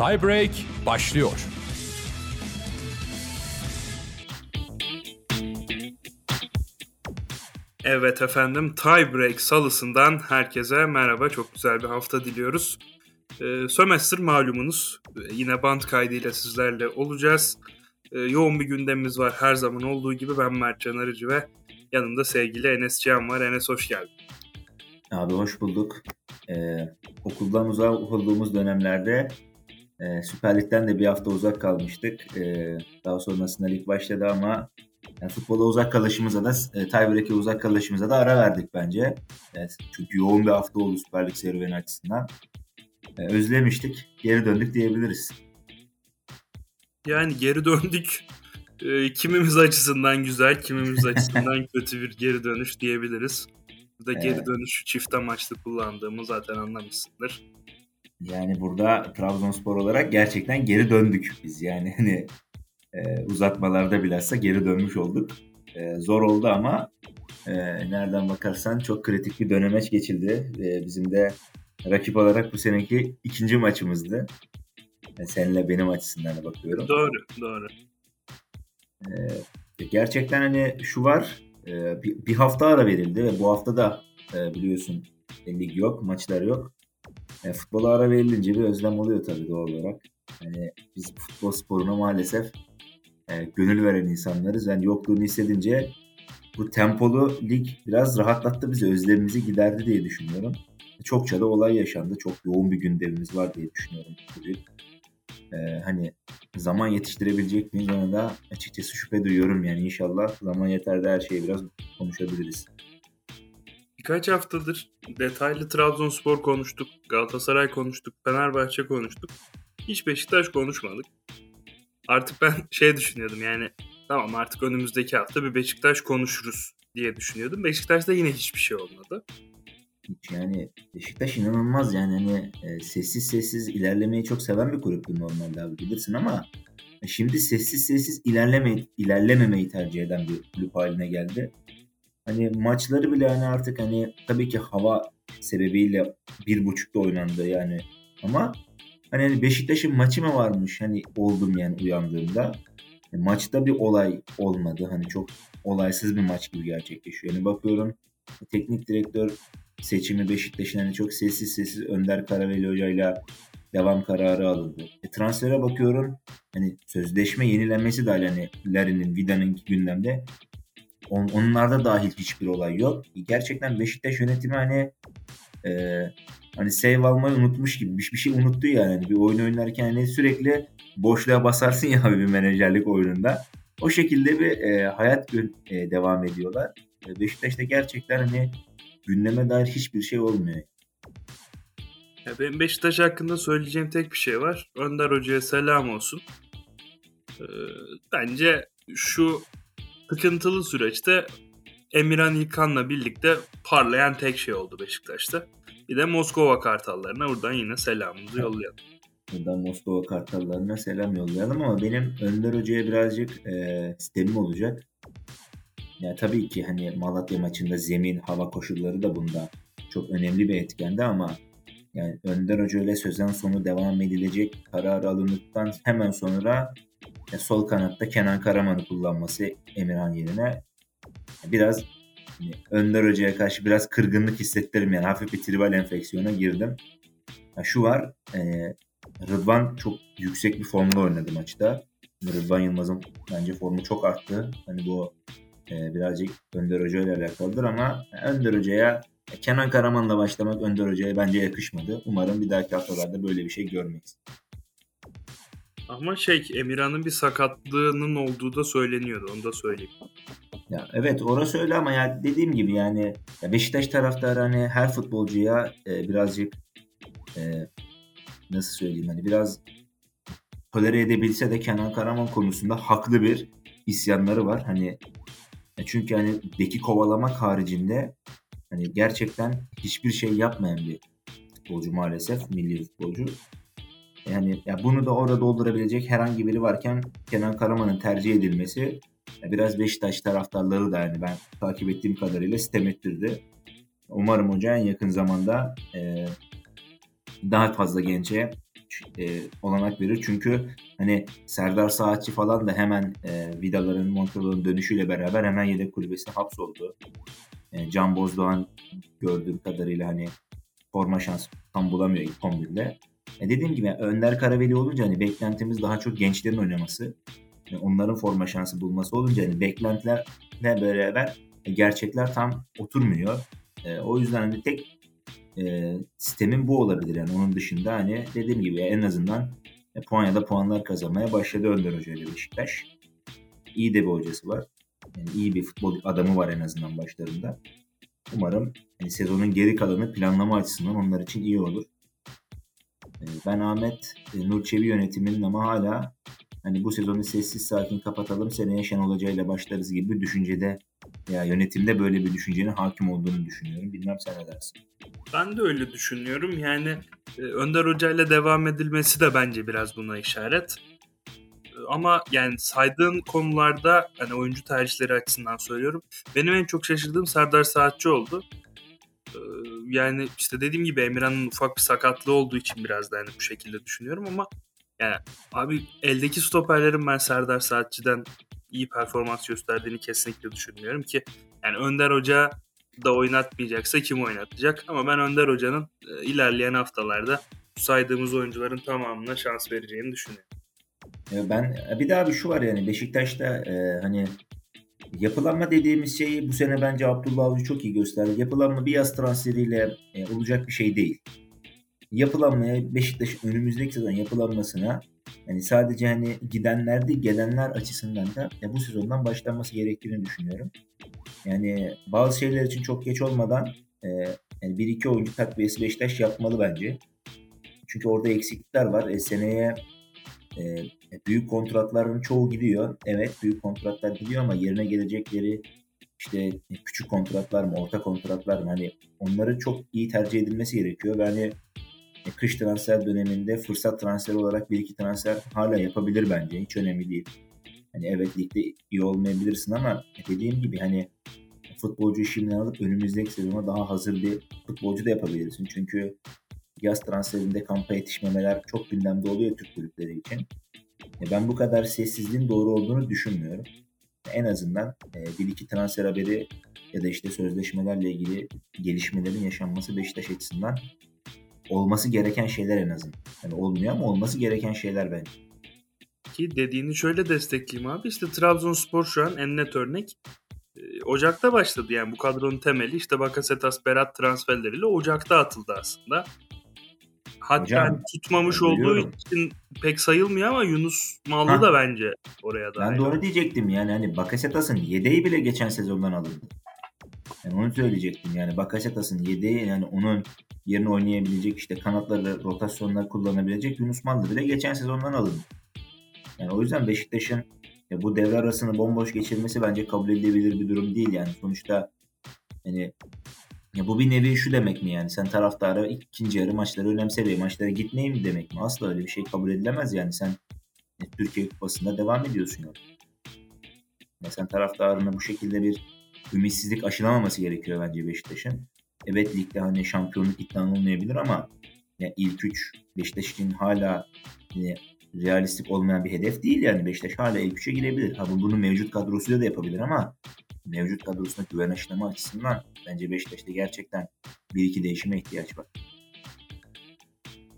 Tiebreak başlıyor. Evet efendim Tiebreak salısından herkese merhaba. Çok güzel bir hafta diliyoruz. Ee, sömestr malumunuz. Ee, yine band kaydıyla sizlerle olacağız. Ee, yoğun bir gündemimiz var her zaman olduğu gibi. Ben Mert Can Arıcı ve yanımda sevgili Enes Can var. Enes hoş geldin. Abi hoş bulduk. Ee, okuldan uzak olduğumuz dönemlerde e, Süper Lig'den de bir hafta uzak kalmıştık. E, daha sonrasında lig başladı ama yani futbola uzak kalışımıza da e, tiebreak'e uzak kalışımıza da ara verdik bence. Evet, çünkü yoğun bir hafta oldu Süper Lig serüveni açısından. E, özlemiştik. Geri döndük diyebiliriz. Yani geri döndük. E, kimimiz açısından güzel, kimimiz açısından kötü bir geri dönüş diyebiliriz. Burada evet. geri dönüşü çift amaçlı kullandığımı zaten anlamışsındır. Yani burada Trabzonspor olarak gerçekten geri döndük biz. Yani hani e, uzatmalarda bilhassa geri dönmüş olduk. E, zor oldu ama e, nereden bakarsan çok kritik bir dönemeç geçildi. E, bizim de rakip olarak bu seneki ikinci maçımızdı. Yani seninle benim açısından bakıyorum. Doğru, doğru. E, gerçekten hani şu var, e, bir, bir hafta ara verildi ve bu hafta da e, biliyorsun lig yok, maçlar yok. E, futbola ara verilince bir özlem oluyor tabii doğal olarak. Yani biz futbol sporuna maalesef e, gönül veren insanlarız. Yani yokluğunu hissedince bu tempolu lig biraz rahatlattı bizi, özlemimizi giderdi diye düşünüyorum. Çokça da olay yaşandı. Çok yoğun bir gündemimiz var diye düşünüyorum. Ee, hani zaman yetiştirebilecek miyiz ona da açıkçası şüphe duyuyorum yani inşallah zaman yeter de her şeyi biraz konuşabiliriz. Birkaç haftadır detaylı Trabzonspor konuştuk, Galatasaray konuştuk, Fenerbahçe konuştuk. Hiç Beşiktaş konuşmadık. Artık ben şey düşünüyordum yani tamam artık önümüzdeki hafta bir Beşiktaş konuşuruz diye düşünüyordum. Beşiktaş'ta yine hiçbir şey olmadı. Yani Beşiktaş inanılmaz yani hani e, sessiz sessiz ilerlemeyi çok seven bir kulüptü normalde abi bilirsin ama şimdi sessiz sessiz ilerleme ilerlememeyi tercih eden bir kulüp haline geldi. Hani maçları bile hani artık hani tabii ki hava sebebiyle bir buçukta oynandı yani ama hani, hani Beşiktaş'ın maçı mı varmış hani oldum yani uyandığımda. E, maçta bir olay olmadı. Hani çok olaysız bir maç gibi gerçekleşiyor. Yani bakıyorum teknik direktör seçimi Beşiktaş'ın hani çok sessiz sessiz Önder Karaveli hocayla devam kararı alındı. E, transfere bakıyorum hani sözleşme yenilenmesi de hani Larin'in, Vida'nın gündemde. On, onlarda dahil hiçbir olay yok. Gerçekten Beşiktaş yönetimi hani e, hani save almayı unutmuş gibi bir, bir şey unuttu yani. Bir oyun oynarken hani sürekli boşluğa basarsın ya bir menajerlik oyununda. O şekilde bir e, hayat e, devam ediyorlar. E, Beşiktaş'ta gerçekten hani gündeme dair hiçbir şey olmuyor. Ya benim Beşiktaş hakkında söyleyeceğim tek bir şey var. Önder Hoca'ya selam olsun. Ee, bence şu sıkıntılı süreçte Emirhan İlkan'la birlikte parlayan tek şey oldu Beşiktaş'ta. Bir de Moskova Kartallarına buradan yine selamımızı yollayalım. Buradan Moskova Kartallarına selam yollayalım ama benim Önder Hoca'ya birazcık e, sistemim olacak. Ya tabii ki hani Malatya maçında zemin, hava koşulları da bunda çok önemli bir etkendi ama yani Önder Hoca ile sözen sonu devam edilecek karar alındıktan hemen sonra ya sol kanatta Kenan Karaman'ı kullanması Emirhan yerine biraz yani Önder Hoca'ya karşı biraz kırgınlık hissettirim yani hafif bir tribal enfeksiyona girdim. Ya şu var e, Rıdvan çok yüksek bir formda oynadı maçta. Rıdvan Yılmaz'ın bence formu çok arttı. Hani bu e, birazcık Önder Hoca ile alakalıdır ama Önder Hoca'ya Kenan Karaman'la başlamak Önder Hoca'ya bence yakışmadı. Umarım bir dahaki haftalarda böyle bir şey görmeyiz. Ama şey Emirhan'ın bir sakatlığının olduğu da söyleniyordu. Onu da söyleyeyim. Ya evet orası öyle ama ya dediğim gibi yani ya Beşiktaş taraftarı hani her futbolcuya e, birazcık e, nasıl söyleyeyim hani biraz tolere edebilse de Kenan Karaman konusunda haklı bir isyanları var. Hani çünkü hani beki kovalamak haricinde hani gerçekten hiçbir şey yapmayan bir futbolcu maalesef milli futbolcu. Yani ya bunu da orada doldurabilecek herhangi biri varken Kenan Karaman'ın tercih edilmesi biraz Beşiktaş taraftarları da yani ben takip ettiğim kadarıyla sitem ettirdi. Umarım hoca en yakın zamanda e, daha fazla gence e, olanak verir. Çünkü hani Serdar Saatçi falan da hemen e, Vidaların Montreal'ın dönüşüyle beraber hemen yedek kulübesine hapsoldu. E, Can Bozdoğan gördüğüm kadarıyla hani forma şansı tam bulamıyor ilk 11'de. E dediğim gibi Önder Karaveli olunca hani beklentimiz daha çok gençlerin oynaması. Yani onların forma şansı bulması olunca hani beklentilerle beraber gerçekler tam oturmuyor. E, o yüzden hani tek e, sistemin bu olabilir yani onun dışında hani dediğim gibi en azından e, puan ya da puanlar kazanmaya başladı Önder Hoca ile Beşiktaş. İyi de bir hocası var. Yani iyi bir futbol adamı var en azından başlarında. Umarım yani sezonun geri kalanı planlama açısından onlar için iyi olur. E, ben Ahmet e, Nurçevi yönetiminin ama hala hani bu sezonu sessiz sakin kapatalım seneye Şenol Hoca ile başlarız gibi bir düşüncede ya yönetimde böyle bir düşüncenin hakim olduğunu düşünüyorum. Bilmem sen ne dersin? Ben de öyle düşünüyorum. Yani e, Önder Hoca ile devam edilmesi de bence biraz buna işaret. Ama yani saydığın konularda hani oyuncu tercihleri açısından söylüyorum. Benim en çok şaşırdığım Serdar Saatçi oldu. E, yani işte dediğim gibi Emirhan'ın ufak bir sakatlığı olduğu için biraz da hani bu şekilde düşünüyorum ama yani abi eldeki stoperlerin ben Serdar Saatçi'den iyi performans gösterdiğini kesinlikle düşünmüyorum ki yani Önder Hoca da oynatmayacaksa kim oynatacak? Ama ben Önder Hoca'nın e, ilerleyen haftalarda saydığımız oyuncuların tamamına şans vereceğini düşünüyorum. Ben bir daha bir şu var yani Beşiktaş'ta e, hani yapılanma dediğimiz şeyi bu sene bence Abdullah Avcı çok iyi gösterdi. Yapılanma bir yaz transferiyle e, olacak bir şey değil. Yapılanmaya Beşiktaş'ın önümüzdeki sezon yapılanmasına yani sadece hani gidenler değil gelenler açısından da ya bu sezondan başlanması gerektiğini düşünüyorum. Yani bazı şeyler için çok geç olmadan e, yani bir iki oyuncu takviyesi Beşiktaş yapmalı bence. Çünkü orada eksiklikler var. E, seneye e, büyük kontratların çoğu gidiyor. Evet büyük kontratlar gidiyor ama yerine gelecekleri işte küçük kontratlar mı, orta kontratlar mı hani onları çok iyi tercih edilmesi gerekiyor. Ve hani e, kış transfer döneminde fırsat transferi olarak bir iki transfer hala yapabilir bence. Hiç önemli değil. Hani evet ligde iyi olmayabilirsin ama dediğim gibi hani futbolcuyu şimdiden alıp önümüzdeki sezona daha hazır bir futbolcu da yapabilirsin. Çünkü yaz transferinde kampa yetişmemeler çok gündemde oluyor Türk kulüpleri için. E, ben bu kadar sessizliğin doğru olduğunu düşünmüyorum. En azından e, bir iki transfer haberi ya da işte sözleşmelerle ilgili gelişmelerin yaşanması Beşiktaş açısından olması gereken şeyler en azından. Yani olmuyor ama olması gereken şeyler bence. Ki dediğini şöyle destekleyeyim abi. İşte Trabzonspor şu an en net örnek. Ee, Ocak'ta başladı yani bu kadronun temeli işte Bakasetas Berat transferleriyle Ocak'ta atıldı aslında. Hatta Hocam, tutmamış olduğu için pek sayılmıyor ama Yunus Mallı ha. da bence oraya da. Ben doğru diyecektim yani hani Bakasetas'ın yedeği bile geçen sezondan alındı. Yani onu söyleyecektim yani Bakasetas'ın yedeği yani onun yerine oynayabilecek işte kanatları rotasyonlar kullanabilecek Yunus Mallı bile geçen sezondan alındı. Yani o yüzden Beşiktaş'ın ya bu devre arasını bomboş geçirmesi bence kabul edilebilir bir durum değil yani. Sonuçta hani ya bu bir nevi şu demek mi yani sen taraftarı ikinci yarı maçları önemse ve maçlara gitmeyi mi demek mi? Asla öyle bir şey kabul edilemez yani sen e, Türkiye Kupası'nda devam ediyorsun yani. Ya sen taraftarına bu şekilde bir ümitsizlik aşılamaması gerekiyor bence Beşiktaş'ın. Evet ligde hani şampiyonluk iddialı olmayabilir ama ya ilk üç Beşiktaş için hala yine realistik olmayan bir hedef değil yani Beşiktaş hala ilk üçe girebilir. Ha bunu mevcut kadrosuyla da yapabilir ama mevcut kadrosuna güven aşılama açısından bence Beşiktaş'ta gerçekten bir iki değişime ihtiyaç var.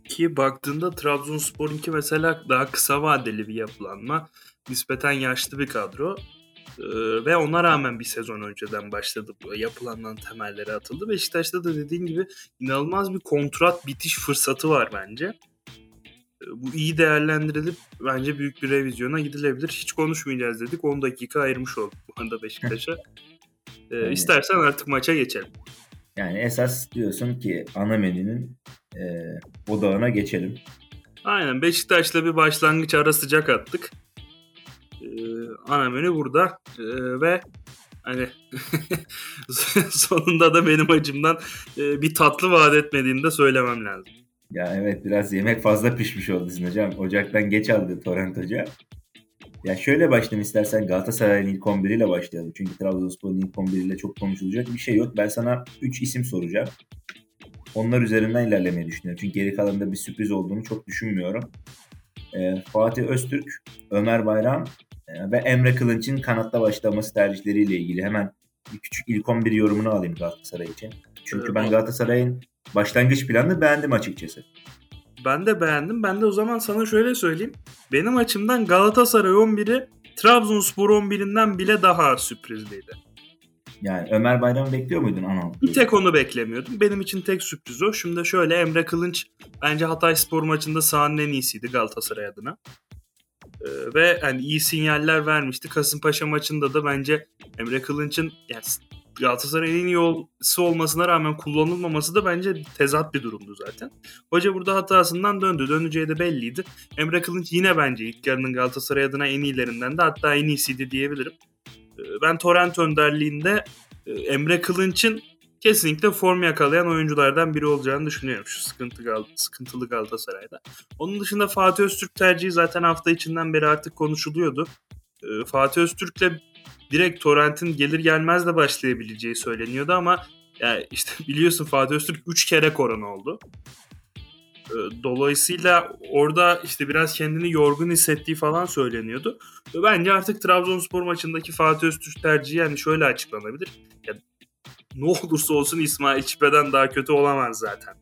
Ki baktığında Trabzonspor'unki mesela daha kısa vadeli bir yapılanma. Nispeten yaşlı bir kadro. Ee, ve ona rağmen bir sezon önceden başladı bu yapılanların temelleri atıldı. Beşiktaş'ta da dediğin gibi inanılmaz bir kontrat bitiş fırsatı var bence. Bu iyi değerlendirilip bence büyük bir revizyona gidilebilir. Hiç konuşmayacağız dedik. 10 dakika ayırmış olduk bu anda Beşiktaş'a. ee, yani, istersen artık maça geçelim. Yani esas diyorsun ki ana menünün e, odağına geçelim. Aynen Beşiktaş'la bir başlangıç ara sıcak attık. Ee, ana menü burada ee, ve hani sonunda da benim acımdan e, bir tatlı vaat etmediğini de söylemem lazım. Ya evet biraz yemek fazla pişmiş oldu sizin hocam. Ocaktan geç aldı Torrent Hoca. Ya şöyle başlayalım istersen Galatasaray'ın ilk 11 ile başlayalım. Çünkü Trabzonspor'un ilk 11 ile çok konuşulacak bir şey yok. Ben sana 3 isim soracağım. onlar üzerinden ilerlemeyi düşünüyorum. Çünkü geri kalanında bir sürpriz olduğunu çok düşünmüyorum. E, Fatih Öztürk, Ömer Bayram e, ve Emre Kılınç'ın kanatta başlaması tercihleriyle ilgili hemen bir küçük ilk 11 yorumunu alayım Galatasaray için. Çünkü Evet. ben Galatasaray'ın başlangıç planını beğendim açıkçası. Ben de beğendim. Ben de o zaman sana şöyle söyleyeyim. Benim açımdan Galatasaray 11'i Trabzonspor 11'inden bile daha sürprizliydi. Yani Ömer Bayram'ı bekliyor muydun Anadolu? Bir tek onu beklemiyordum. Benim için tek sürpriz o. Şimdi şöyle Emre Kılınç bence Hatay Spor maçında sahanın en iyisiydi Galatasaray adına. Ee, ve hani iyi sinyaller vermişti. Kasımpaşa maçında da bence Emre Kılınç'ın yani Galatasaray'ın en iyi olması olmasına rağmen kullanılmaması da bence tezat bir durumdu zaten. Hoca burada hatasından döndü. Döneceği de belliydi. Emre Kılınç yine bence ilk yarının Galatasaray adına en iyilerinden de hatta en iyisiydi diyebilirim. Ee, Ben Torrent önderliğinde e, Emre Kılınç'ın kesinlikle form yakalayan oyunculardan biri olacağını düşünüyorum şu sıkıntı Gal sıkıntılı Galatasaray'da. Onun dışında Fatih Öztürk tercihi zaten hafta içinden beri artık konuşuluyordu. Ee, Fatih Öztürk'le direkt Torrent'in gelir gelmez de başlayabileceği söyleniyordu ama ya işte biliyorsun Fatih Öztürk 3 kere korona oldu. Ee, Dolayısıyla orada işte biraz kendini yorgun hissettiği falan söyleniyordu. Ve Bence artık Trabzonspor maçındaki Fatih Öztürk tercihi yani şöyle açıklanabilir. Ya, ne olursa olsun İsmail Çipe'den daha kötü olamaz zaten.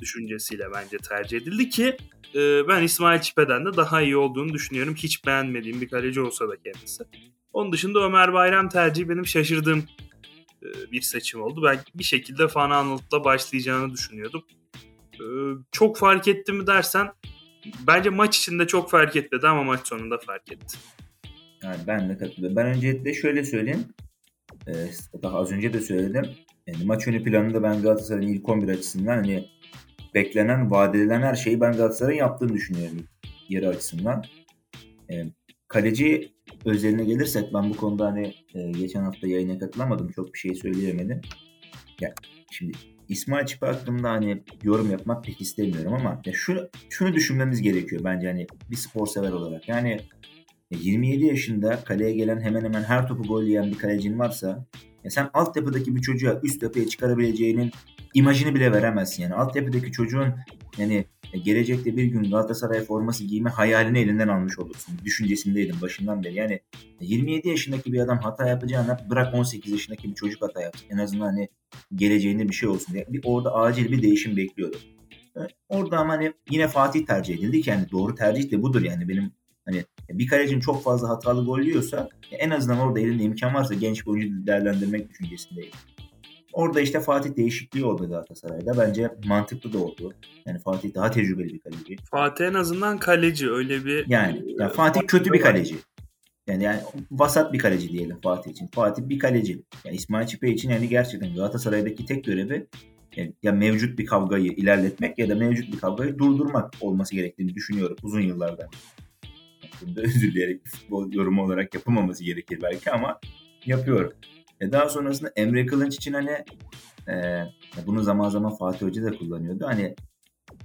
Düşüncesiyle bence tercih edildi ki e, ben İsmail Çipe'den de daha iyi olduğunu düşünüyorum. Hiç beğenmediğim bir kaleci olsa da kendisi. Onun dışında Ömer Bayram tercihi benim şaşırdığım e, bir seçim oldu. Ben bir şekilde Fan Anılt'la başlayacağını düşünüyordum. E, çok fark etti mi dersen bence maç içinde çok fark etmedi ama maç sonunda fark etti. Yani ben de katılıyorum. Ben öncelikle şöyle söyleyeyim. Ee, daha az önce de söyledim. Yani maç önü planında ben Galatasaray'ın ilk 11 açısından hani beklenen, vaat edilen her şeyi ben Galatasaray'ın yaptığını düşünüyorum yarı açısından. Kaleci özeline gelirsek ben bu konuda hani e, geçen hafta yayına katılamadım. Çok bir şey söyleyemedim. Ya şimdi İsmail Çipe hakkında hani yorum yapmak pek istemiyorum ama ya şunu, şunu düşünmemiz gerekiyor bence hani bir spor sever olarak. Yani 27 yaşında kaleye gelen hemen hemen her topu gol yiyen bir kalecin varsa ya sen altyapıdaki bir çocuğa üst yapıya çıkarabileceğinin imajını bile veremezsin. Yani altyapıdaki çocuğun yani gelecekte bir gün Galatasaray forması giyme hayalini elinden almış olursun. Düşüncesindeydim başından beri. Yani 27 yaşındaki bir adam hata yapacağına bırak 18 yaşındaki bir çocuk hata yapsın. En azından hani geleceğinde bir şey olsun diye. Bir, orada acil bir değişim bekliyordum. Orada ama hani yine Fatih tercih edildi ki yani doğru tercih de budur yani benim Hani bir kalecinin çok fazla hatalı gol yiyorsa en azından orada elinde imkan varsa genç bir oyuncu değerlendirmek düşüncesindeyim. Orada işte Fatih değişikliği oldu Galatasaray'da. Bence mantıklı da oldu. Yani Fatih daha tecrübeli bir kaleci. Fatih en azından kaleci öyle bir... Yani, yani Fatih kötü bir kaleci. Yani, yani vasat bir kaleci diyelim Fatih için. Fatih bir kaleci. Yani İsmail Çipe için yani gerçekten Galatasaray'daki tek görevi yani ya mevcut bir kavgayı ilerletmek ya da mevcut bir kavgayı durdurmak olması gerektiğini düşünüyorum uzun yıllardan. Bunda özür dileyerek futbol yorumu olarak yapılmaması gerekir belki ama yapıyorum. E daha sonrasında Emre Kılınç için hani e, bunu zaman zaman Fatih Hoca da kullanıyordu. Hani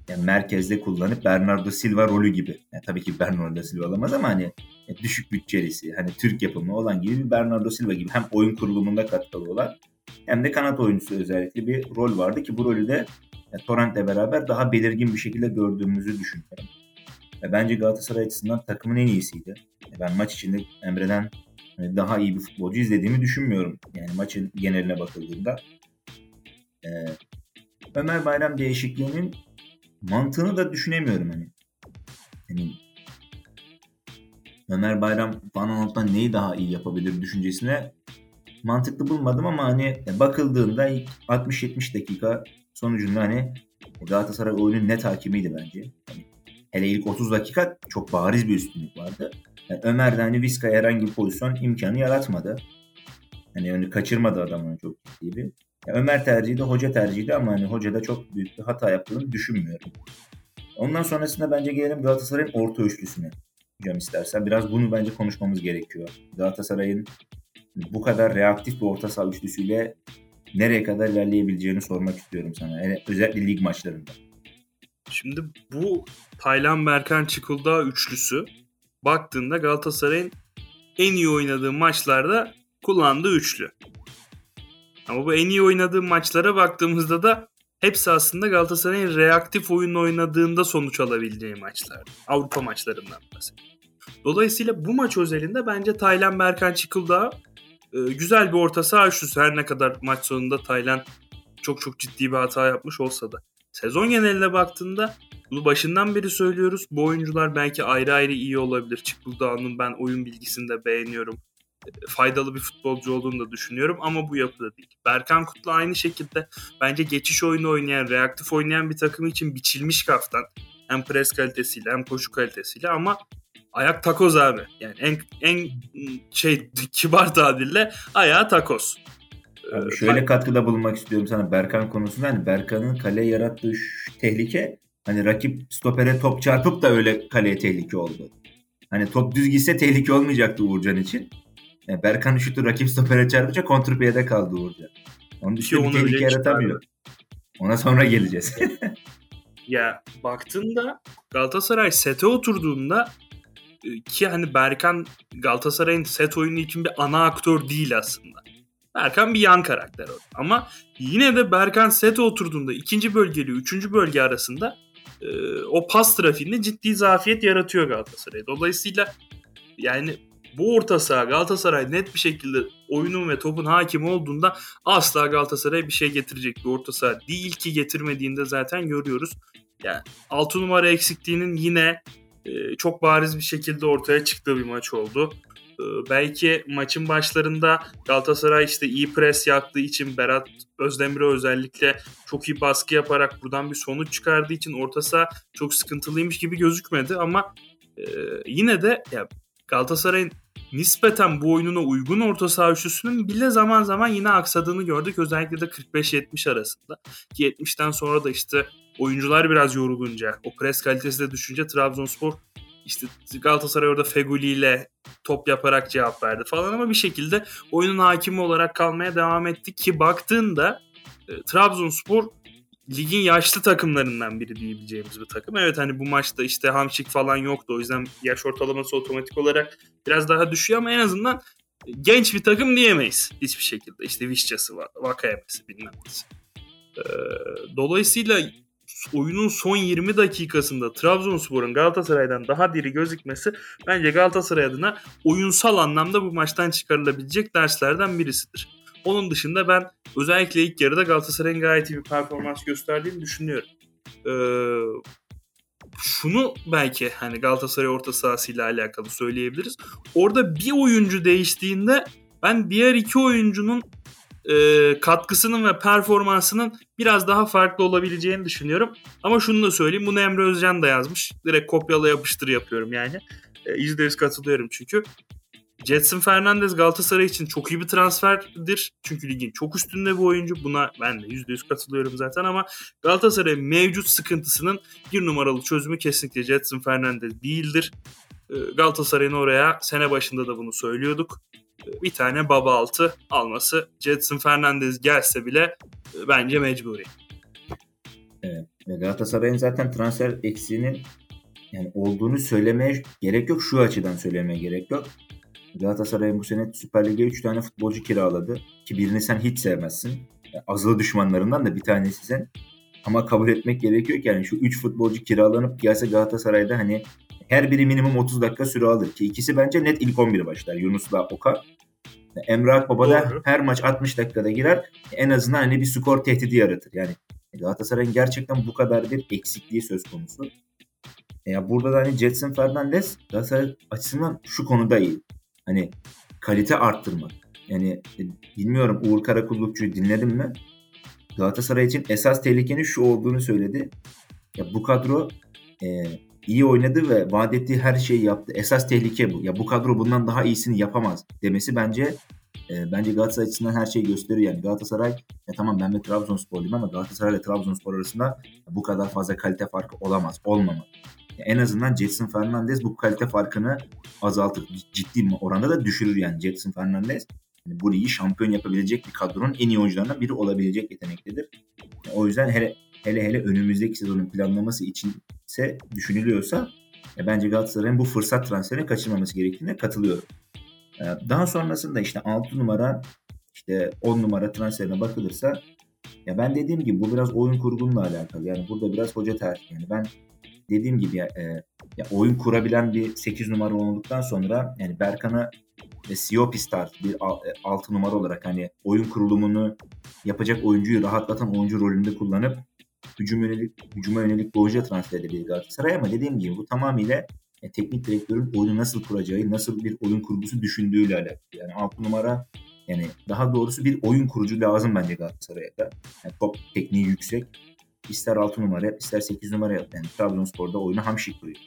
yani merkezde kullanıp Bernardo Silva rolü gibi. Yani tabii ki Bernardo Silva alamaz ama hani düşük bütçelisi, hani Türk yapımı olan gibi bir Bernardo Silva gibi hem oyun kurulumunda katkılı olan hem de kanat oyuncusu özellikle bir rol vardı ki bu rolü de yani Torrent'le beraber daha belirgin bir şekilde gördüğümüzü düşünüyorum. E, bence Galatasaray açısından takımın en iyisiydi. E, ben maç içinde Emre'den e, daha iyi bir futbolcu izlediğimi düşünmüyorum. Yani maçın geneline bakıldığında. E, Ömer Bayram değişikliğinin mantığını da düşünemiyorum hani. hani Ömer Bayram Van Aanholt'tan neyi daha iyi yapabilir düşüncesine mantıklı bulmadım ama hani bakıldığında ilk 60-70 dakika sonucunda hani Galatasaray oyunun net hakimiydi bence. Hani hele ilk 30 dakika çok bariz bir üstünlük vardı. Yani Ömer de hani Vizca'ya herhangi bir pozisyon imkanı yaratmadı. Hani onu kaçırmadı adamın çok ciddi bir. Yani Ömer tercihi de hoca tercihi de ama hani hoca da çok büyük bir hata yaptığını düşünmüyorum. Ondan sonrasında bence gelelim Galatasaray'ın orta üçlüsüne. Hocam istersen biraz bunu bence konuşmamız gerekiyor. Galatasaray'ın bu kadar reaktif bir orta saha üçlüsüyle nereye kadar ilerleyebileceğini sormak istiyorum sana. Yani özellikle lig maçlarında. Şimdi bu Taylan Berkan Çıkıldağ üçlüsü baktığında Galatasaray'ın en iyi oynadığı maçlarda kullandığı üçlü. Ama bu en iyi oynadığı maçlara baktığımızda da hepsi aslında Galatasaray'ın reaktif oyun oynadığında sonuç alabileceği maçlar. Avrupa maçlarından bahsediyorum. Dolayısıyla bu maç özelinde bence Taylan Berkan Çıkıldağ e, güzel bir orta saha üçlüsü. Her ne kadar maç sonunda Taylan çok çok ciddi bir hata yapmış olsa da. Sezon geneline baktığında bunu başından beri söylüyoruz. Bu oyuncular belki ayrı ayrı iyi olabilir. Çıkıldağ'ın ben oyun bilgisini de beğeniyorum. E, faydalı bir futbolcu olduğunu da düşünüyorum ama bu yapıda değil. Berkan Kutlu aynı şekilde bence geçiş oyunu oynayan, reaktif oynayan bir takım için biçilmiş kaftan. Hem pres kalitesiyle hem koşu kalitesiyle ama ayak takoz abi. Yani en en şey kibar tabirle ayağı takoz. Abi ee, şöyle katkıda bulunmak istiyorum sana Berkan konusunda. Hani Berkan'ın kaleye yarattığı tehlike hani rakip stopere top çarpıp da öyle kaleye tehlike oldu. Hani top düz gitse tehlike olmayacaktı Uğurcan için. Yani Berkan'ın şutu rakip stopere çarpınca kontrpiyede kaldı Uğurcan. Onun dışında bir tehlike yaratamıyor. Ona sonra geleceğiz. ya baktığında Galatasaray sete oturduğunda e, ki hani Berkan Galatasaray'ın set oyunu için bir ana aktör değil aslında. Berkan bir yan karakter orada. Ama yine de Berkan sete oturduğunda ikinci bölgeyle üçüncü bölge arasında e, o pas trafiğinde ciddi zafiyet yaratıyor Galatasaray. Dolayısıyla yani bu orta saha Galatasaray net bir şekilde oyunun ve topun hakim olduğunda asla Galatasaray bir şey getirecek bir orta saha değil ki getirmediğinde zaten görüyoruz. Yani 6 numara eksikliğinin yine e, çok bariz bir şekilde ortaya çıktığı bir maç oldu. E, belki maçın başlarında Galatasaray işte iyi pres yaptığı için Berat Özdemir'e özellikle çok iyi baskı yaparak buradan bir sonuç çıkardığı için orta saha çok sıkıntılıymış gibi gözükmedi ama e, yine de ya Galatasaray'ın nispeten bu oyununa uygun orta saha üçlüsünün bile zaman zaman yine aksadığını gördük. Özellikle de 45-70 arasında. Ki 70'ten sonra da işte oyuncular biraz yorulunca, o pres kalitesi de düşünce Trabzonspor işte Galatasaray orada Feguli ile top yaparak cevap verdi falan ama bir şekilde oyunun hakimi olarak kalmaya devam etti ki baktığında e, Trabzonspor ligin yaşlı takımlarından biri diyebileceğimiz bir takım. Evet hani bu maçta işte Hamşik falan yoktu. O yüzden yaş ortalaması otomatik olarak biraz daha düşüyor ama en azından genç bir takım diyemeyiz hiçbir şekilde. İşte Vişçası var, Vakayemesi bilmem nesi. Ee, dolayısıyla oyunun son 20 dakikasında Trabzonspor'un Galatasaray'dan daha diri gözükmesi bence Galatasaray adına oyunsal anlamda bu maçtan çıkarılabilecek derslerden birisidir. Onun dışında ben özellikle ilk yarıda Galatasaray'ın gayet iyi bir performans gösterdiğini düşünüyorum. Ee, şunu belki hani Galatasaray orta sahasıyla alakalı söyleyebiliriz. Orada bir oyuncu değiştiğinde ben diğer iki oyuncunun e, katkısının ve performansının biraz daha farklı olabileceğini düşünüyorum. Ama şunu da söyleyeyim. Bunu Emre Özcan da yazmış. Direkt kopyala yapıştır yapıyorum yani. E, %100 katılıyorum çünkü. Jetson Fernandez Galatasaray için çok iyi bir transferdir. Çünkü ligin çok üstünde bir oyuncu. Buna ben de %100 katılıyorum zaten ama Galatasaray mevcut sıkıntısının bir numaralı çözümü kesinlikle Jetson Fernandez değildir. Ee, Galatasaray'ın oraya sene başında da bunu söylüyorduk. Bir tane baba altı alması Jetson Fernandez gelse bile e, bence mecburi. Evet. Galatasaray'ın zaten transfer eksiğinin yani olduğunu söylemeye gerek yok. Şu açıdan söylemeye gerek yok. Galatasaray bu sene Süper Lig'e 3 tane futbolcu kiraladı. Ki birini sen hiç sevmezsin. Yani azılı düşmanlarından da bir tanesi sen. Ama kabul etmek gerekiyor ki yani şu 3 futbolcu kiralanıp gelse Galatasaray'da hani her biri minimum 30 dakika süre alır ki ikisi bence net ilk 11 başlar. Yunus'la Okan. Emre Akbaba da her maç 60 dakikada girer. En azından hani bir skor tehdidi yaratır. Yani Galatasaray'ın gerçekten bu kadar bir eksikliği söz konusu. Ya burada da hani Jetson Fernandez Galatasaray açısından şu konuda iyi hani kalite arttırmak. Yani e, bilmiyorum Uğur Karakullukçu'yu dinledim mi? Galatasaray için esas tehlikenin şu olduğunu söyledi. Ya bu kadro e, iyi oynadı ve vaat ettiği her şeyi yaptı. Esas tehlike bu. Ya bu kadro bundan daha iyisini yapamaz demesi bence e, bence Galatasaray açısından her şeyi gösteriyor. Yani Galatasaray ya tamam ben de Trabzonsporluyum ama Galatasaray ile Trabzonspor arasında bu kadar fazla kalite farkı olamaz. Olmamalı en azından Jetson Fernandez bu kalite farkını azaltır. Ciddi oranda da düşürür yani Jetson Fernandez. Yani bu ligi şampiyon yapabilecek bir kadronun en iyi oyuncularından biri olabilecek yetenektedir. o yüzden hele hele hele önümüzdeki sezonun planlaması için ise düşünülüyorsa e, bence Galatasaray'ın bu fırsat transferini kaçırmaması gerektiğine katılıyorum. E, daha sonrasında işte 6 numara işte 10 numara transferine bakılırsa Ya ben dediğim gibi bu biraz oyun kurgunla alakalı. Yani burada biraz hoca tercih. Yani ben dediğim gibi ya, e, ya oyun kurabilen bir 8 numara olduktan sonra yani Berkan'ı ve Siopistar bir 6 e, numara olarak hani oyun kurulumunu yapacak oyuncuyu rahatlatan oyuncu rolünde kullanıp hücum yönelik, hücuma yönelik oyuncuya transfer edebilir Galatasaray ama dediğim gibi bu tamamıyla yani teknik direktörün oyunu nasıl kuracağı, nasıl bir oyun kurgusu düşündüğüyle alakalı. Yani 6 numara yani daha doğrusu bir oyun kurucu lazım bence Galatasaray'a da. Yani top tekniği yüksek. İster 6 numara yap, ister 8 numara yap. Yani Trabzonspor'da oyunu Hamşik kuruyor.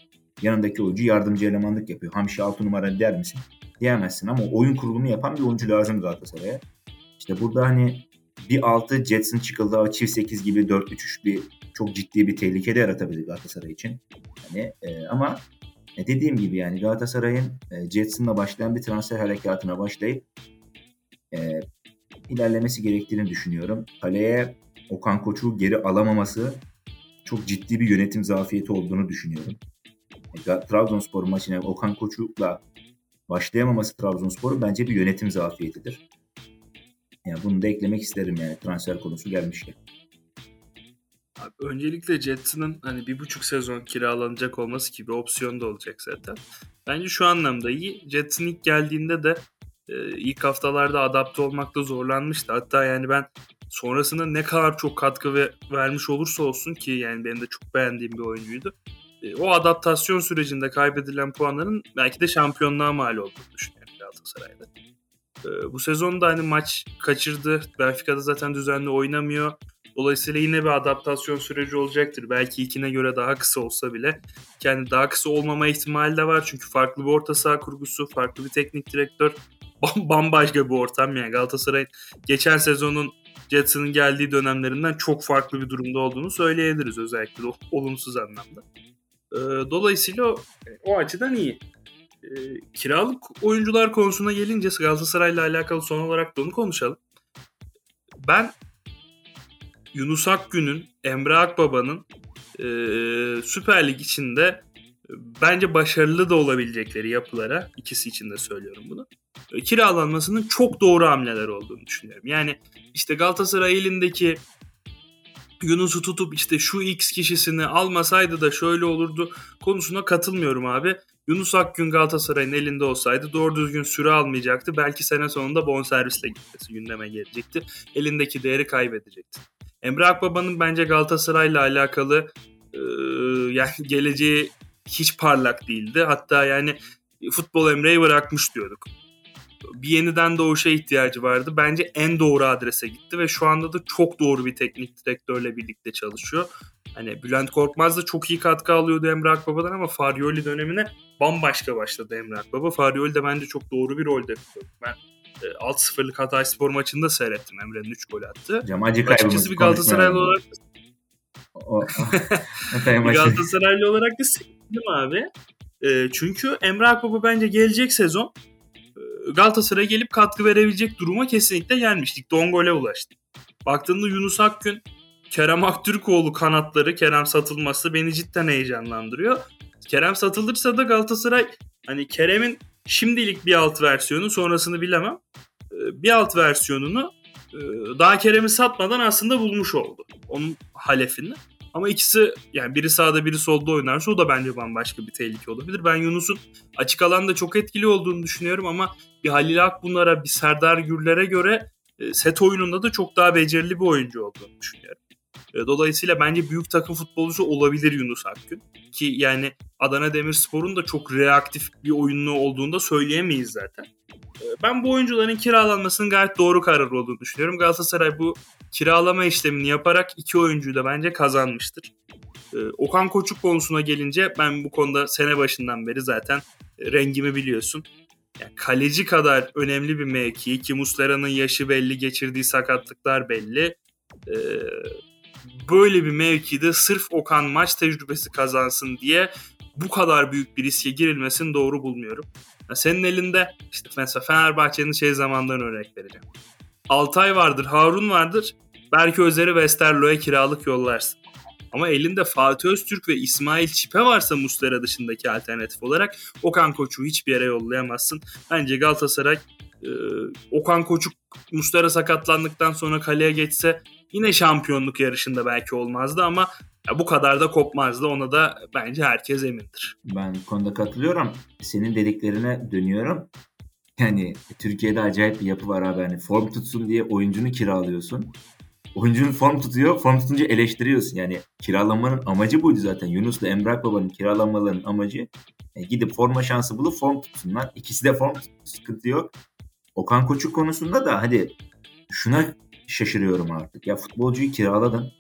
Yanındaki oyuncu yardımcı elemanlık yapıyor. Hamşi 6 numara der misin? Diyemezsin ama oyun kurulumu yapan bir oyuncu lazım Galatasaray'a. İşte burada hani bir 6 Jetson çıkıldı çift 8 gibi 4-3-3 bir çok ciddi bir tehlike de yaratabilir Galatasaray için. Yani e, ama e, dediğim gibi yani Galatasaray'ın e, Jetson'la başlayan bir transfer harekatına başlayıp e, ilerlemesi gerektiğini düşünüyorum. Kaleye Okan Koç'u geri alamaması çok ciddi bir yönetim zafiyeti olduğunu düşünüyorum. E, Trabzonspor maçına Okan Koç'la başlayamaması Trabzonspor'un bence bir yönetim zafiyetidir. Yani bunu da eklemek isterim yani transfer konusu gelmişken. Abi öncelikle Jetson'ın hani bir buçuk sezon kiralanacak olması gibi opsiyon da olacak zaten. Bence şu anlamda iyi. Jetson ilk geldiğinde de e, ilk haftalarda adapte olmakta zorlanmıştı. Hatta yani ben sonrasında ne kadar çok katkı ve vermiş olursa olsun ki yani benim de çok beğendiğim bir oyuncuydu. E, o adaptasyon sürecinde kaybedilen puanların belki de şampiyonluğa mal olduğunu düşünüyorum Galatasaray'da. E, bu sezonda hani maç kaçırdı. Benfica'da zaten düzenli oynamıyor. Dolayısıyla yine bir adaptasyon süreci olacaktır. Belki ilkine göre daha kısa olsa bile. Yani daha kısa olmama ihtimali de var. Çünkü farklı bir orta saha kurgusu, farklı bir teknik direktör. Bambaşka bir ortam yani. Galatasaray geçen sezonun Jetson'ın geldiği dönemlerinden çok farklı bir durumda olduğunu söyleyebiliriz özellikle olumsuz anlamda. Ee, dolayısıyla o açıdan iyi. Ee, kiralık oyuncular konusuna gelince Galatasaray'la alakalı son olarak da onu konuşalım. Ben Yunus Akgün'ün, Emre Akbaba'nın e, Süper Lig içinde bence başarılı da olabilecekleri yapılara, ikisi için de söylüyorum bunu, e, kiralanmasının çok doğru hamleler olduğunu düşünüyorum. Yani işte Galatasaray elindeki Yunus'u tutup işte şu X kişisini almasaydı da şöyle olurdu konusuna katılmıyorum abi. Yunus Akgün Galatasaray'ın elinde olsaydı doğru düzgün süre almayacaktı. Belki sene sonunda bonservisle gitmesi gündeme gelecekti. Elindeki değeri kaybedecekti. Emre Akbaba'nın bence Galatasaray'la alakalı e, yani geleceği hiç parlak değildi. Hatta yani futbol Emre'yi bırakmış diyorduk. Bir yeniden doğuşa ihtiyacı vardı. Bence en doğru adrese gitti ve şu anda da çok doğru bir teknik direktörle birlikte çalışıyor. Hani Bülent Korkmaz da çok iyi katkı alıyordu Emre Akbaba'dan ama Farioli dönemine bambaşka başladı Emre Akbaba. Farioli de bence çok doğru bir rolde Ben 6-0'lık e, Hatay Spor maçında seyrettim Emre'nin 3 gol attı. Hocam acı Açıkçası bir Galatasaraylı olarak o, bir Galatasaraylı olarak da sevindim abi. E, çünkü Emre Akbaba bence gelecek sezon e, Galatasaray'a gelip katkı verebilecek duruma kesinlikle gelmiştik. 10 gole ulaştı. Baktığında Yunus Akgün, Kerem Aktürkoğlu kanatları, Kerem satılması beni cidden heyecanlandırıyor. Kerem satılırsa da Galatasaray hani Kerem'in şimdilik bir alt versiyonu sonrasını bilemem. Ee, bir alt versiyonunu e, daha Kerem'i satmadan aslında bulmuş oldu. Onun halefini. Ama ikisi yani biri sağda biri solda oynarsa o da bence bambaşka bir tehlike olabilir. Ben Yunus'un açık alanda çok etkili olduğunu düşünüyorum ama bir Halil Akbunlar'a bir Serdar Gürler'e göre e, set oyununda da çok daha becerili bir oyuncu olduğunu düşünüyorum. E, dolayısıyla bence büyük takım futbolcusu olabilir Yunus Akgün. Ki yani Adana Demirspor'un da çok reaktif bir oyunlu olduğunu da söyleyemeyiz zaten. E, ben bu oyuncuların kiralanmasının gayet doğru karar olduğunu düşünüyorum. Galatasaray bu kiralama işlemini yaparak iki oyuncuyu da bence kazanmıştır. E, Okan Koçuk konusuna gelince ben bu konuda sene başından beri zaten rengimi biliyorsun. Yani kaleci kadar önemli bir mevki ki Muslera'nın yaşı belli, geçirdiği sakatlıklar belli. Ee, böyle bir mevkide sırf Okan maç tecrübesi kazansın diye bu kadar büyük bir riske girilmesini doğru bulmuyorum. Senin elinde işte mesela Fenerbahçe'nin şey zamanlarını örnek vereceğim. Altay vardır, Harun vardır. Belki Özer'i Westerlo'ya kiralık yollarsın. Ama elinde Fatih Öztürk ve İsmail Çipe varsa Muslera dışındaki alternatif olarak Okan Koç'u hiçbir yere yollayamazsın. Bence Galatasaray e, Okan Koçuk Muslera sakatlandıktan sonra kaleye geçse yine şampiyonluk yarışında belki olmazdı ama ya bu kadar da kopmazdı. Ona da bence herkes emindir. Ben bu konuda katılıyorum. Senin dediklerine dönüyorum. Yani Türkiye'de acayip bir yapı var abi. Hani form tutsun diye oyuncunu kiralıyorsun. Oyuncunun form tutuyor. Form tutunca eleştiriyorsun. Yani kiralanmanın amacı buydu zaten. Yunus'la Emrah Baba'nın kiralanmalarının amacı yani gidip forma şansı bulup form tutsunlar. İkisi de form tuttu. Sıkıntı yok. Okan Koçuk konusunda da hadi şuna şaşırıyorum artık. Ya futbolcuyu kiraladın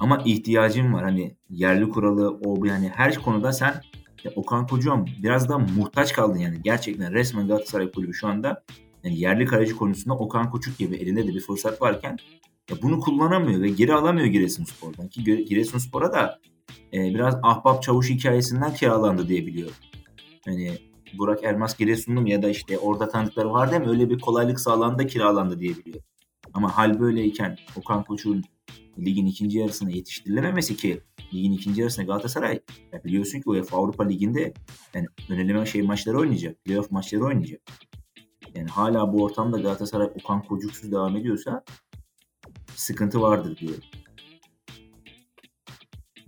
ama ihtiyacın var. Hani yerli kuralı o yani her konuda sen ya Okan Kocaman biraz daha muhtaç kaldın yani. Gerçekten resmen Galatasaray Kulübü şu anda yani yerli kaleci konusunda Okan Koçuk gibi elinde de bir fırsat varken ya bunu kullanamıyor ve geri alamıyor Giresunspor'dan. Ki Giresunspor'a da e, biraz ahbap çavuş hikayesinden kiralandı diye. Yani Burak Elmas Giresunlu ya da işte orada tanıdıkları var değil mi? Öyle bir kolaylık sağlandı kiralandı diye. Ama hal böyleyken Okan Koçuk'un ligin ikinci yarısına yetiştirilememesi ki ligin ikinci yarısında Galatasaray ya biliyorsun ki UEFA Avrupa Ligi'nde yani öneleme şey maçları oynayacak. Playoff maçları oynayacak. Yani hala bu ortamda Galatasaray Okan Kocuksuz devam ediyorsa sıkıntı vardır diyorum.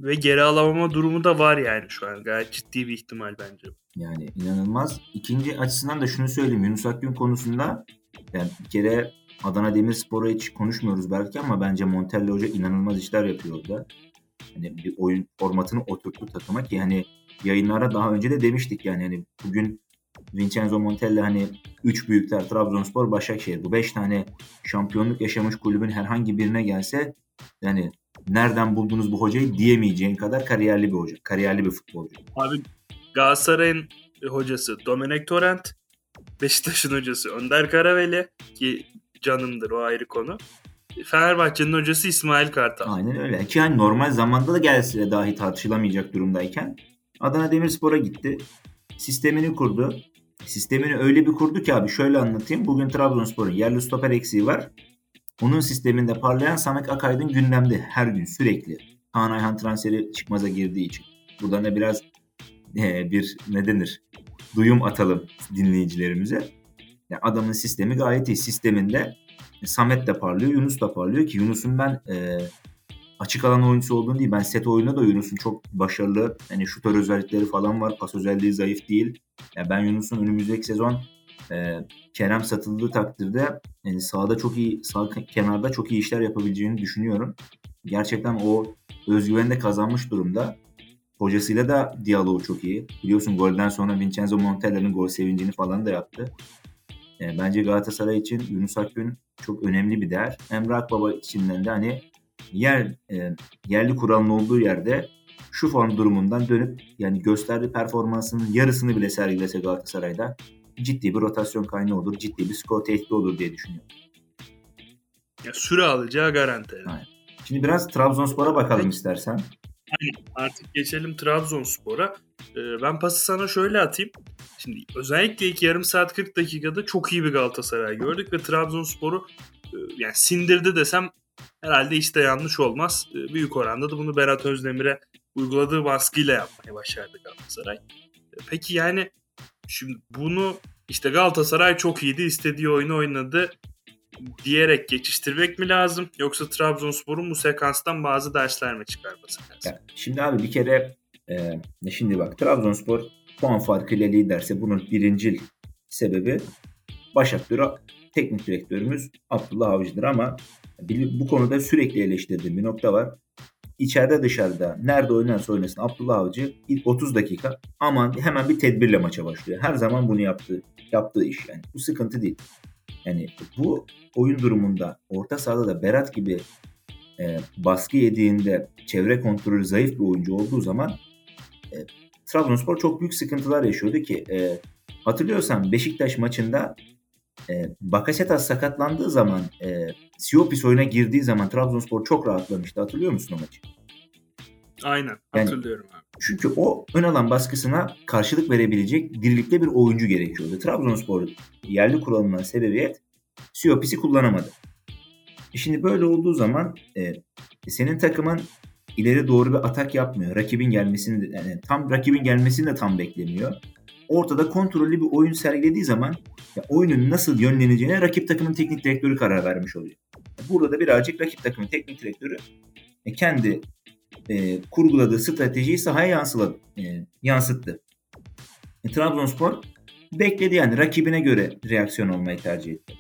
Ve geri alamama durumu da var yani şu an. Gayet ciddi bir ihtimal bence. Yani inanılmaz. İkinci açısından da şunu söyleyeyim. Yunus Akgün konusunda yani bir kere Adana Demirspor'a hiç konuşmuyoruz belki ama bence Montella Hoca inanılmaz işler yapıyor orada. Hani bir oyun formatını oturttu takıma ki hani yayınlara daha önce de demiştik yani hani bugün Vincenzo Montella hani 3 büyükler Trabzonspor, Başakşehir bu 5 tane şampiyonluk yaşamış kulübün herhangi birine gelse yani nereden buldunuz bu hocayı diyemeyeceğin kadar kariyerli bir hoca. Kariyerli bir futbolcu. Abi Galatasaray'ın hocası Domenek Torrent, Beşiktaş'ın hocası Önder Karaveli ki canımdır o ayrı konu. Fenerbahçe'nin hocası İsmail Kartal. Aynen öyle. Ki yani normal zamanda da gelse dahi tartışılamayacak durumdayken Adana Demirspor'a gitti. Sistemini kurdu. Sistemini öyle bir kurdu ki abi şöyle anlatayım. Bugün Trabzonspor'un yerli stoper eksiği var. Onun sisteminde parlayan Samet Akaydın gündemde her gün sürekli. Kaan Ayhan transferi çıkmaza girdiği için. Buradan da biraz e, bir ne denir duyum atalım dinleyicilerimize. Yani adamın sistemi gayet iyi. Sisteminde Samet de parlıyor, Yunus da parlıyor ki Yunus'un ben e, açık alan oyuncusu olduğunu değil. Ben set oyunda da Yunus'un çok başarılı. Hani şutör özellikleri falan var. Pas özelliği zayıf değil. Yani ben Yunus'un önümüzdeki sezon e, Kerem satıldığı takdirde yani sağda çok iyi sağ kenarda çok iyi işler yapabileceğini düşünüyorum. Gerçekten o özgüveni de kazanmış durumda. Hocasıyla da diyaloğu çok iyi. Biliyorsun golden sonra Vincenzo Montella'nın gol sevincini falan da yaptı. Yani bence Galatasaray için Yunus Akgün çok önemli bir değer. Emre Akbaba için de hani yer e, yerli kuralın olduğu yerde şu form durumundan dönüp yani gösterdiği performansının yarısını bile sergilese Galatasaray'da ciddi bir rotasyon kaynağı olur, ciddi bir skor tehdidi olur diye düşünüyorum. Ya süre alacağı garanti. Aynen. Şimdi biraz Trabzonspor'a bakalım Peki. istersen. Artık geçelim Trabzonspor'a. Ee, ben pası sana şöyle atayım. Şimdi özellikle ilk yarım saat 40 dakikada çok iyi bir Galatasaray gördük ve Trabzonspor'u e, yani sindirdi desem herhalde işte yanlış olmaz. E, büyük oranda da bunu Berat Özdemir'e uyguladığı baskıyla yapmayı başardı Galatasaray. E, peki yani şimdi bunu işte Galatasaray çok iyiydi, istediği oyunu oynadı diyerek geçiştirmek mi lazım yoksa Trabzonspor'un bu sekanstan bazı dersler mi çıkarması lazım? şimdi abi bir kere e, şimdi bak Trabzonspor puan farkıyla liderse bunun birincil sebebi Başakşehir teknik direktörümüz Abdullah Avcı'dır ama bu konuda sürekli eleştirdiğim bir nokta var. İçeride dışarıda nerede oynarsa oynasın Abdullah Avcı ilk 30 dakika aman hemen bir tedbirle maça başlıyor. Her zaman bunu yaptığı, yaptığı iş yani. Bu sıkıntı değil. Yani bu oyun durumunda orta sahada da Berat gibi e, baskı yediğinde çevre kontrolü zayıf bir oyuncu olduğu zaman e, Trabzonspor çok büyük sıkıntılar yaşıyordu ki e, hatırlıyorsan Beşiktaş maçında e, Bakasetas sakatlandığı zaman e, Siopis oyuna girdiği zaman Trabzonspor çok rahatlamıştı. Hatırlıyor musun o maçı? Aynen hatırlıyorum yani, abi. Çünkü o ön alan baskısına karşılık verebilecek dirilikte bir oyuncu gerekiyordu. Trabzonspor yerli kuralından sebebiyet Siopis'i kullanamadı. E şimdi böyle olduğu zaman e, senin takımın ileri doğru bir atak yapmıyor. Rakibin gelmesini de, yani tam rakibin gelmesini de tam beklemiyor. Ortada kontrollü bir oyun sergilediği zaman ya oyunun nasıl yönleneceğine rakip takımın teknik direktörü karar vermiş oluyor. Burada da birazcık rakip takımın teknik direktörü e, kendi e, kurguladığı stratejiyi sahaya yansıladı, e, yansıttı. E, Trabzonspor bekledi yani rakibine göre reaksiyon olmayı tercih etti.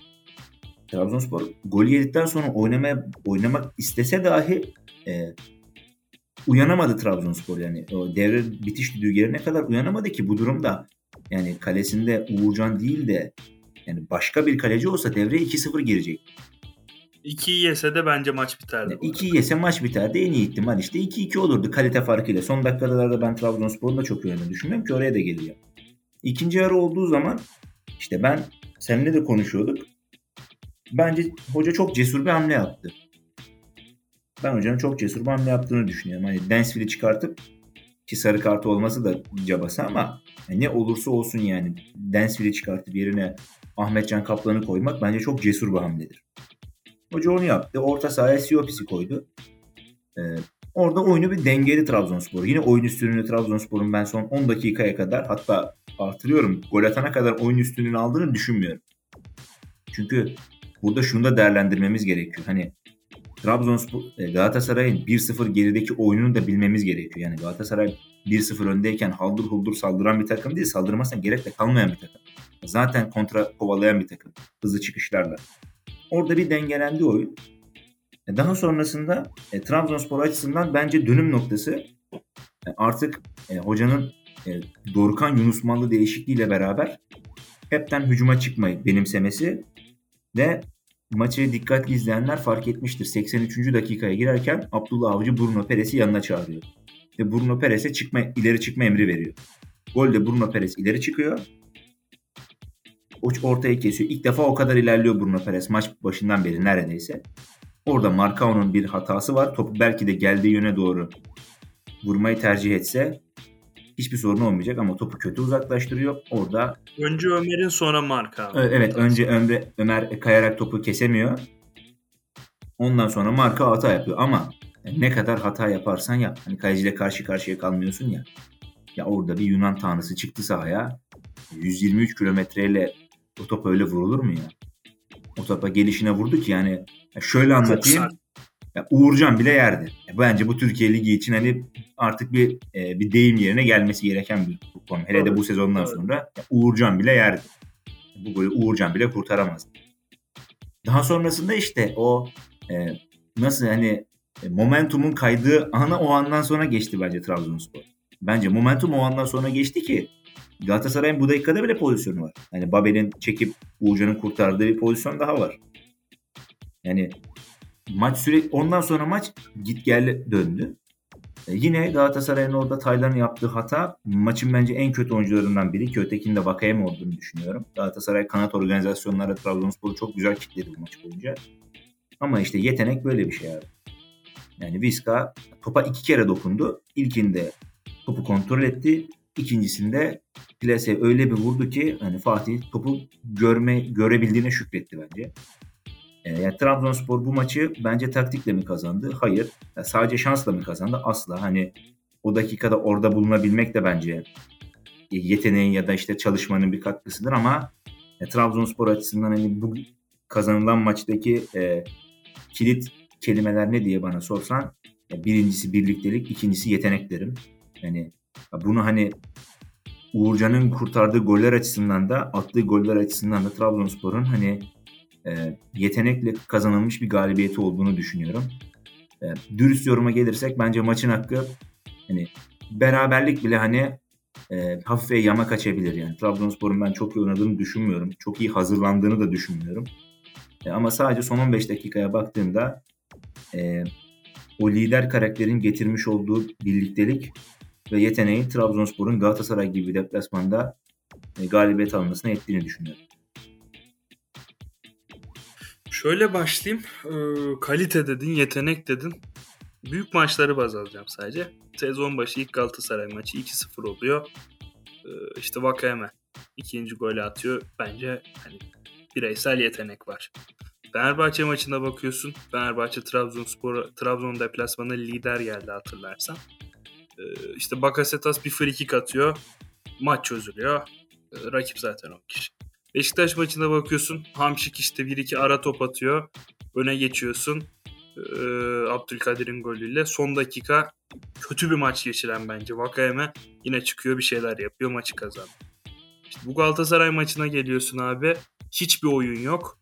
Trabzonspor gol yedikten sonra oynamaya oynamak istese dahi e, uyanamadı Trabzonspor yani. O devre bitiş düdüğü gelene kadar uyanamadı ki bu durumda yani kalesinde Uğurcan değil de yani başka bir kaleci olsa devreye 2-0 girecek. 2'yi yese de bence maç biterdi. Yani 2 yese maç biterdi. En iyi ihtimal işte 2-2 olurdu kalite farkıyla. Son dakikalarda ben Trabzonspor'un da çok iyi düşünmüyorum ki oraya da geliyor. İkinci yarı olduğu zaman işte ben seninle de konuşuyorduk. Bence hoca çok cesur bir hamle yaptı. Ben hocanın çok cesur bir hamle yaptığını düşünüyorum. Hani Dansville'i çıkartıp ki sarı kartı olması da cabası ama ne olursa olsun yani Dansville'i çıkartıp yerine Ahmetcan Kaplan'ı koymak bence çok cesur bir hamledir. Hoca onu yaptı. Orta sahaya Siopis'i koydu. Ee, orada oyunu bir dengeli Trabzonspor. Yine oyun üstünlüğünü Trabzonspor'un ben son 10 dakikaya kadar hatta artırıyorum gol atana kadar oyun üstünlüğünü aldığını düşünmüyorum. Çünkü burada şunu da değerlendirmemiz gerekiyor. Hani Trabzonspor e, Galatasaray'ın 1-0 gerideki oyununu da bilmemiz gerekiyor. Yani Galatasaray 1-0 öndeyken haldır huldur saldıran bir takım değil. Saldırmazsan gerek de kalmayan bir takım. Zaten kontra kovalayan bir takım. Hızlı çıkışlarla. Orada bir dengelendi oyun. E, daha sonrasında e, Trabzonspor açısından bence dönüm noktası e, artık e, hocanın e, Dorukhan Yunusmanlı değişikliğiyle beraber hepten hücuma çıkmayı benimsemesi ve maçı dikkatli izleyenler fark etmiştir. 83. dakikaya girerken Abdullah Avcı Bruno Perez'i yanına çağırıyor. Ve Bruno Perez'e çıkma, ileri çıkma emri veriyor. Golde Bruno Perez ileri çıkıyor. Ortaya kesiyor. İlk defa o kadar ilerliyor Bruno Perez maç başından beri neredeyse. Orada Marcao'nun bir hatası var. Topu belki de geldiği yöne doğru vurmayı tercih etse hiçbir sorun olmayacak ama topu kötü uzaklaştırıyor. Orada önce Ömer'in sonra Marka. Evet önce Ömer, Ömer kayarak topu kesemiyor. Ondan sonra Marka hata yapıyor ama ne kadar hata yaparsan yap. Hani kaleciyle karşı karşıya kalmıyorsun ya. Ya orada bir Yunan tanrısı çıktı sahaya. 123 kilometreyle o top öyle vurulur mu ya? O topa gelişine vurdu ki yani şöyle anlatayım. Ya Uğurcan bile yerdi. Ya bence bu Türkiye Ligi için hani artık bir e, bir deyim yerine gelmesi gereken bir konu. Hele de bu sezondan evet. sonra ya Uğurcan bile yerdi. Bu golü Uğurcan bile kurtaramazdı. Daha sonrasında işte o e, nasıl hani e, momentumun kaydığı ana o andan sonra geçti bence Trabzonspor. Bence momentum o andan sonra geçti ki Galatasaray'ın bu dakikada bile pozisyonu var. Hani Babel'in çekip Uğurcan'ın kurtardığı bir pozisyon daha var. Yani maç süre ondan sonra maç git gel döndü. E, yine Galatasaray'ın orada Taylan'ın yaptığı hata maçın bence en kötü oyuncularından biri ki ötekinde Vakayem olduğunu düşünüyorum. Galatasaray kanat organizasyonları Trabzonspor'u çok güzel kitledi bu maç boyunca. Ama işte yetenek böyle bir şey abi. Yani Vizca topa iki kere dokundu. İlkinde topu kontrol etti. İkincisinde plase öyle bir vurdu ki hani Fatih topu görme görebildiğine şükretti bence. E, yani Trabzonspor bu maçı bence taktikle mi kazandı? Hayır. Yani sadece şansla mı kazandı? Asla. Hani o dakikada orada bulunabilmek de bence yeteneğin ya da işte çalışmanın bir katkısıdır ama e, Trabzonspor açısından hani bu kazanılan maçtaki e, kilit kelimeler ne diye bana sorsan e, birincisi birliktelik, ikincisi yetenek derim. Yani bunu hani Uğurcan'ın kurtardığı goller açısından da attığı goller açısından da Trabzonspor'un hani e, yetenekle kazanılmış bir galibiyeti olduğunu düşünüyorum. E, dürüst yoruma gelirsek bence maçın hakkı hani beraberlik bile hani e, hafife yama kaçabilir yani. Trabzonspor'un ben çok iyi oynadığını düşünmüyorum. Çok iyi hazırlandığını da düşünmüyorum. E, ama sadece son 15 dakikaya baktığımda e, o lider karakterin getirmiş olduğu birliktelik ve yeteneği Trabzonspor'un Galatasaray gibi deplasmanda e, galibiyet almasına ettiğini düşünüyorum. Şöyle başlayayım. Ee, kalite dedin, yetenek dedin. Büyük maçları baz alacağım sadece. Sezon başı ilk Galatasaray maçı 2-0 oluyor. Ee, işte Vakayeme ikinci golü atıyor. Bence hani bireysel yetenek var. Fenerbahçe maçına bakıyorsun. Fenerbahçe Trabzonspor Trabzon deplasmanı lider geldi hatırlarsan. Ee, işte Bakasetas bir free kick atıyor. Maç çözülüyor. Ee, rakip zaten o kişi. Beşiktaş maçına bakıyorsun. Hamşik işte bir iki ara top atıyor. öne geçiyorsun. Ee, Abdülkadir'in golüyle. Son dakika kötü bir maç geçiren bence. Vakayeme yine çıkıyor bir şeyler yapıyor maçı kazandı. İşte bu Galatasaray maçına geliyorsun abi. Hiçbir oyun yok.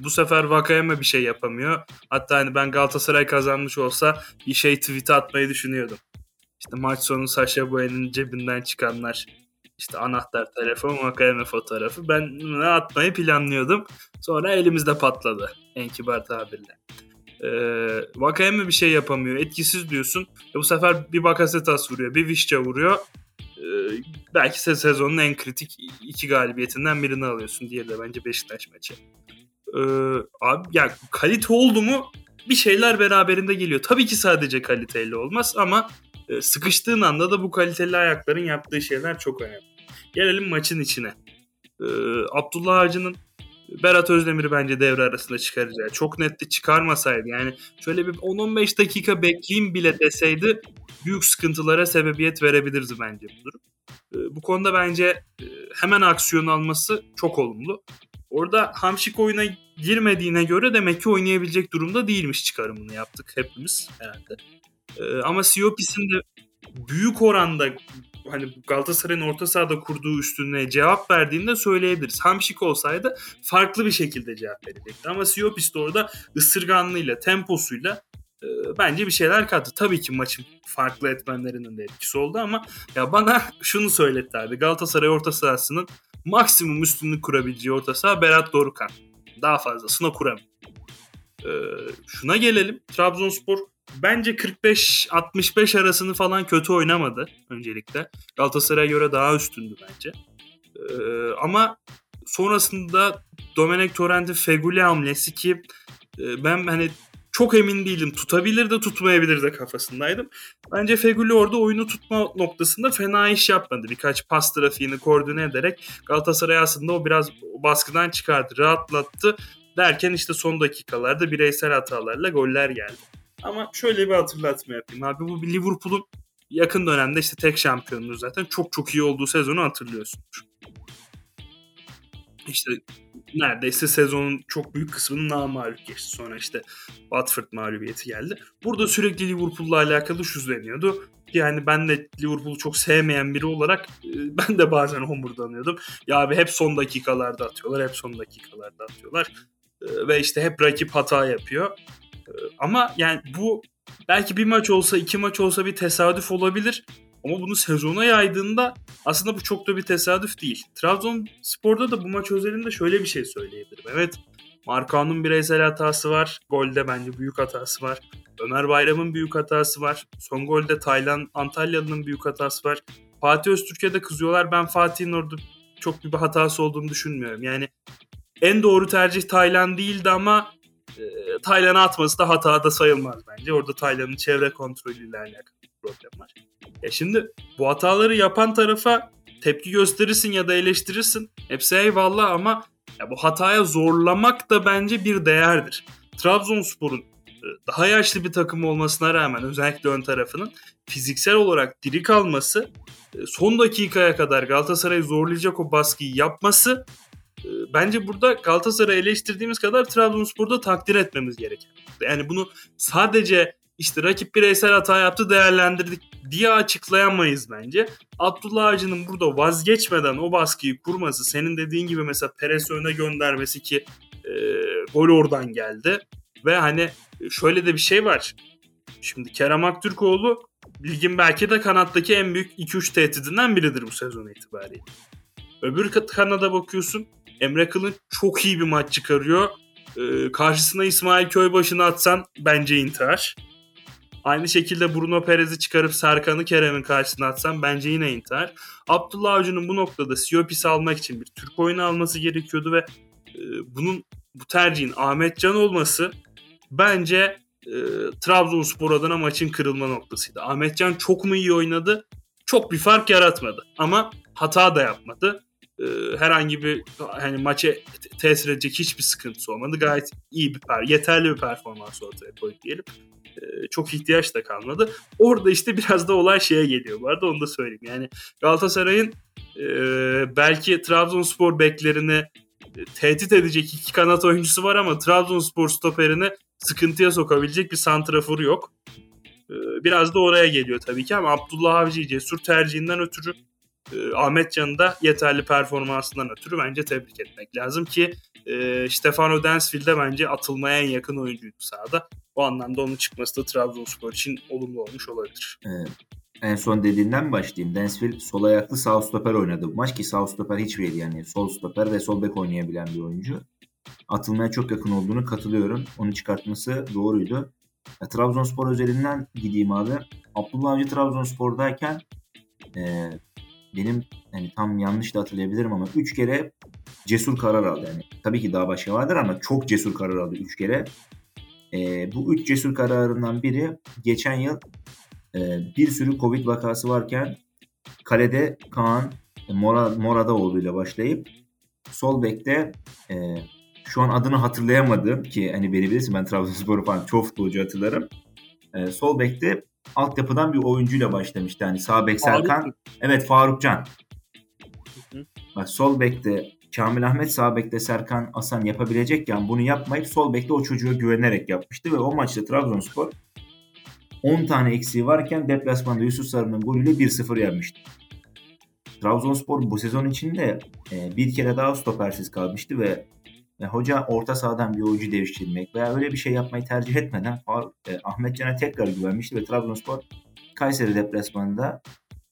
Bu sefer Vakayeme bir şey yapamıyor. Hatta hani ben Galatasaray kazanmış olsa bir şey tweet atmayı düşünüyordum. İşte maç sonu Saşa Boyan'ın cebinden çıkanlar işte anahtar telefon, Vakayeme fotoğrafı. Ben ne atmayı planlıyordum. Sonra elimizde patladı en kibar tabirle. Ee, Vakayeme bir şey yapamıyor. Etkisiz diyorsun. E bu sefer bir Bakasetas vuruyor. Bir Vişça vuruyor. Ee, belki sezonun en kritik iki galibiyetinden birini alıyorsun. Diğeri de bence Beşiktaş maçı. Ee, abi yani kalite oldu mu bir şeyler beraberinde geliyor. Tabii ki sadece kaliteyle olmaz ama e, sıkıştığın anda da bu kaliteli ayakların yaptığı şeyler çok önemli. Gelelim maçın içine. Ee, Abdullah Avcı'nın Berat Özdemir'i bence devre arasında çıkaracağı. Çok netti çıkarmasaydı yani şöyle bir 10-15 dakika bekleyeyim bile deseydi büyük sıkıntılara sebebiyet verebilirdi bence bu durum. Ee, bu konuda bence e, hemen aksiyon alması çok olumlu. Orada Hamşik oyuna girmediğine göre demek ki oynayabilecek durumda değilmiş çıkarımını yaptık hepimiz herhalde. Ee, ama Siopis'in de büyük oranda hani Galatasaray'ın orta sahada kurduğu üstünlüğe cevap verdiğinde söyleyebiliriz. Hamşik olsaydı farklı bir şekilde cevap verecekti. Ama Siopis de orada ısırganlığıyla, temposuyla e, bence bir şeyler kattı. Tabii ki maçın farklı etmenlerinin de etkisi oldu ama ya bana şunu söyletti abi. Galatasaray orta sahasının maksimum üstünlük kurabileceği orta saha Berat Dorukan. Daha fazlasına kuramıyor. Ee, şuna gelelim. Trabzonspor bence 45-65 arasını falan kötü oynamadı öncelikle. Galatasaray'a göre daha üstündü bence. Ee, ama sonrasında Domenek Torrent'in Feguli hamlesi ki e, ben hani çok emin değilim. Tutabilir de tutmayabilir de kafasındaydım. Bence Feguli orada oyunu tutma noktasında fena iş yapmadı. Birkaç pas trafiğini koordine ederek Galatasaray aslında o biraz baskıdan çıkardı, rahatlattı. Derken işte son dakikalarda bireysel hatalarla goller geldi. Ama şöyle bir hatırlatma yapayım abi. Bu bir Liverpool'un yakın dönemde işte tek şampiyonluğu zaten çok çok iyi olduğu sezonu hatırlıyorsunuz. İşte neredeyse sezonun çok büyük kısmını namalup geçti. Sonra işte Watford mağlubiyeti geldi. Burada sürekli Liverpool'la alakalı şu deniyordu. Yani ben de Liverpool'u çok sevmeyen biri olarak e, ben de bazen homurdanıyordum. Ya abi hep son dakikalarda atıyorlar, hep son dakikalarda atıyorlar. E, ve işte hep rakip hata yapıyor. E, ama yani bu belki bir maç olsa, iki maç olsa bir tesadüf olabilir. Ama bunu sezona yaydığında aslında bu çok da bir tesadüf değil. Trabzonspor'da da bu maç özelinde şöyle bir şey söyleyebilirim. Evet Markan'ın bireysel hatası var. Golde bence büyük hatası var. Ömer Bayram'ın büyük hatası var. Son golde Taylan Antalyalı'nın büyük hatası var. Fatih Öztürk'e kızıyorlar. Ben Fatih'in orada çok bir hatası olduğunu düşünmüyorum. Yani en doğru tercih Taylan değildi ama e, Taylan'a atması da hata da sayılmaz bence. Orada Taylan'ın çevre kontrolüyle alakalı problem var. Ya şimdi bu hataları yapan tarafa tepki gösterirsin ya da eleştirirsin. Hepsi eyvallah ama ya bu hataya zorlamak da bence bir değerdir. Trabzonspor'un e, daha yaşlı bir takım olmasına rağmen özellikle ön tarafının fiziksel olarak diri kalması, e, son dakikaya kadar Galatasaray'ı zorlayacak o baskıyı yapması e, bence burada Galatasaray'ı eleştirdiğimiz kadar Trabzonspor'da takdir etmemiz gereken. Yani bunu sadece işte rakip bireysel hata yaptı değerlendirdik diye açıklayamayız bence. Abdullah Avcı'nın burada vazgeçmeden o baskıyı kurması, senin dediğin gibi mesela Perez öne göndermesi ki e, gol oradan geldi. Ve hani şöyle de bir şey var. Şimdi Kerem Aktürkoğlu ligin belki de kanattaki en büyük 2-3 tehdidinden biridir bu sezon itibariyle. Öbür kanada bakıyorsun Emre Kılınç çok iyi bir maç çıkarıyor. Ee, karşısına İsmail Köybaşı'nı atsan bence intihar. Aynı şekilde Bruno Perez'i çıkarıp Serkan'ı Kerem'in karşısına atsam bence yine intihar. Abdullah Avcı'nın bu noktada Siopis'i almak için bir Türk oyunu alması gerekiyordu ve e, bunun bu tercihin Ahmet Can olması bence e, Trabzonspor adına maçın kırılma noktasıydı. Ahmet Can çok mu iyi oynadı? Çok bir fark yaratmadı ama hata da yapmadı. E, herhangi bir hani maçı tesir edecek hiçbir sıkıntısı olmadı. Gayet iyi bir per, yeterli bir performans ortaya koydu diyelim. E, çok ihtiyaç da kalmadı. Orada işte biraz da olay şeye geliyor. Bu arada onu da söyleyeyim. Yani Galatasaray'ın e, belki Trabzonspor beklerini tehdit edecek iki kanat oyuncusu var ama Trabzonspor stoperini sıkıntıya sokabilecek bir santrafor yok. E, biraz da oraya geliyor tabii ki ama Abdullah Avcı cesur tercihinden ötürü e, Ahmet Can'ı da yeterli performansından ötürü bence tebrik etmek lazım ki e, Stefano Densfield de bence atılmaya en yakın oyuncuydu sahada. O anlamda onun çıkması da Trabzonspor için olumlu olmuş olabilir. Evet. En son dediğinden başlayayım. Densfield sol ayaklı sağ stoper oynadı bu maç ki sağ stoper hiç değil yani. Sol stoper ve sol bek oynayabilen bir oyuncu. Atılmaya çok yakın olduğunu katılıyorum. Onu çıkartması doğruydu. Ya, Trabzonspor özelinden gideyim abi. Abdullah Avcı Trabzonspor'dayken e, benim yani tam yanlış da hatırlayabilirim ama 3 kere cesur karar aldı. Yani tabii ki daha başka vardır ama çok cesur karar aldı 3 kere. E, bu 3 cesur kararından biri geçen yıl e, bir sürü Covid vakası varken kalede Kaan Mora, Morada ile başlayıp sol bekte e, şu an adını hatırlayamadım ki hani beni bilirsin ben Trabzonspor falan çok futbolcu hatırlarım. E, sol bekte altyapıdan bir oyuncuyla başlamıştı. Hani sağ bek Serkan. Faruk. Evet Farukcan. Bak sol bekte Kamil Ahmet sağ bekte Serkan Asan yapabilecekken bunu yapmayıp sol bekte o çocuğa güvenerek yapmıştı ve o maçta Trabzonspor 10 tane eksiği varken deplasmanda Yusuf Sarı'nın golüyle 1-0 yenmişti. Trabzonspor bu sezon içinde e, bir kere daha stopersiz kalmıştı ve e, hoca orta sahadan bir oyuncu devşirmek veya öyle bir şey yapmayı tercih etmeden e, Ahmet Can'a tekrar güvenmişti ve Trabzonspor Kayseri deplasmanında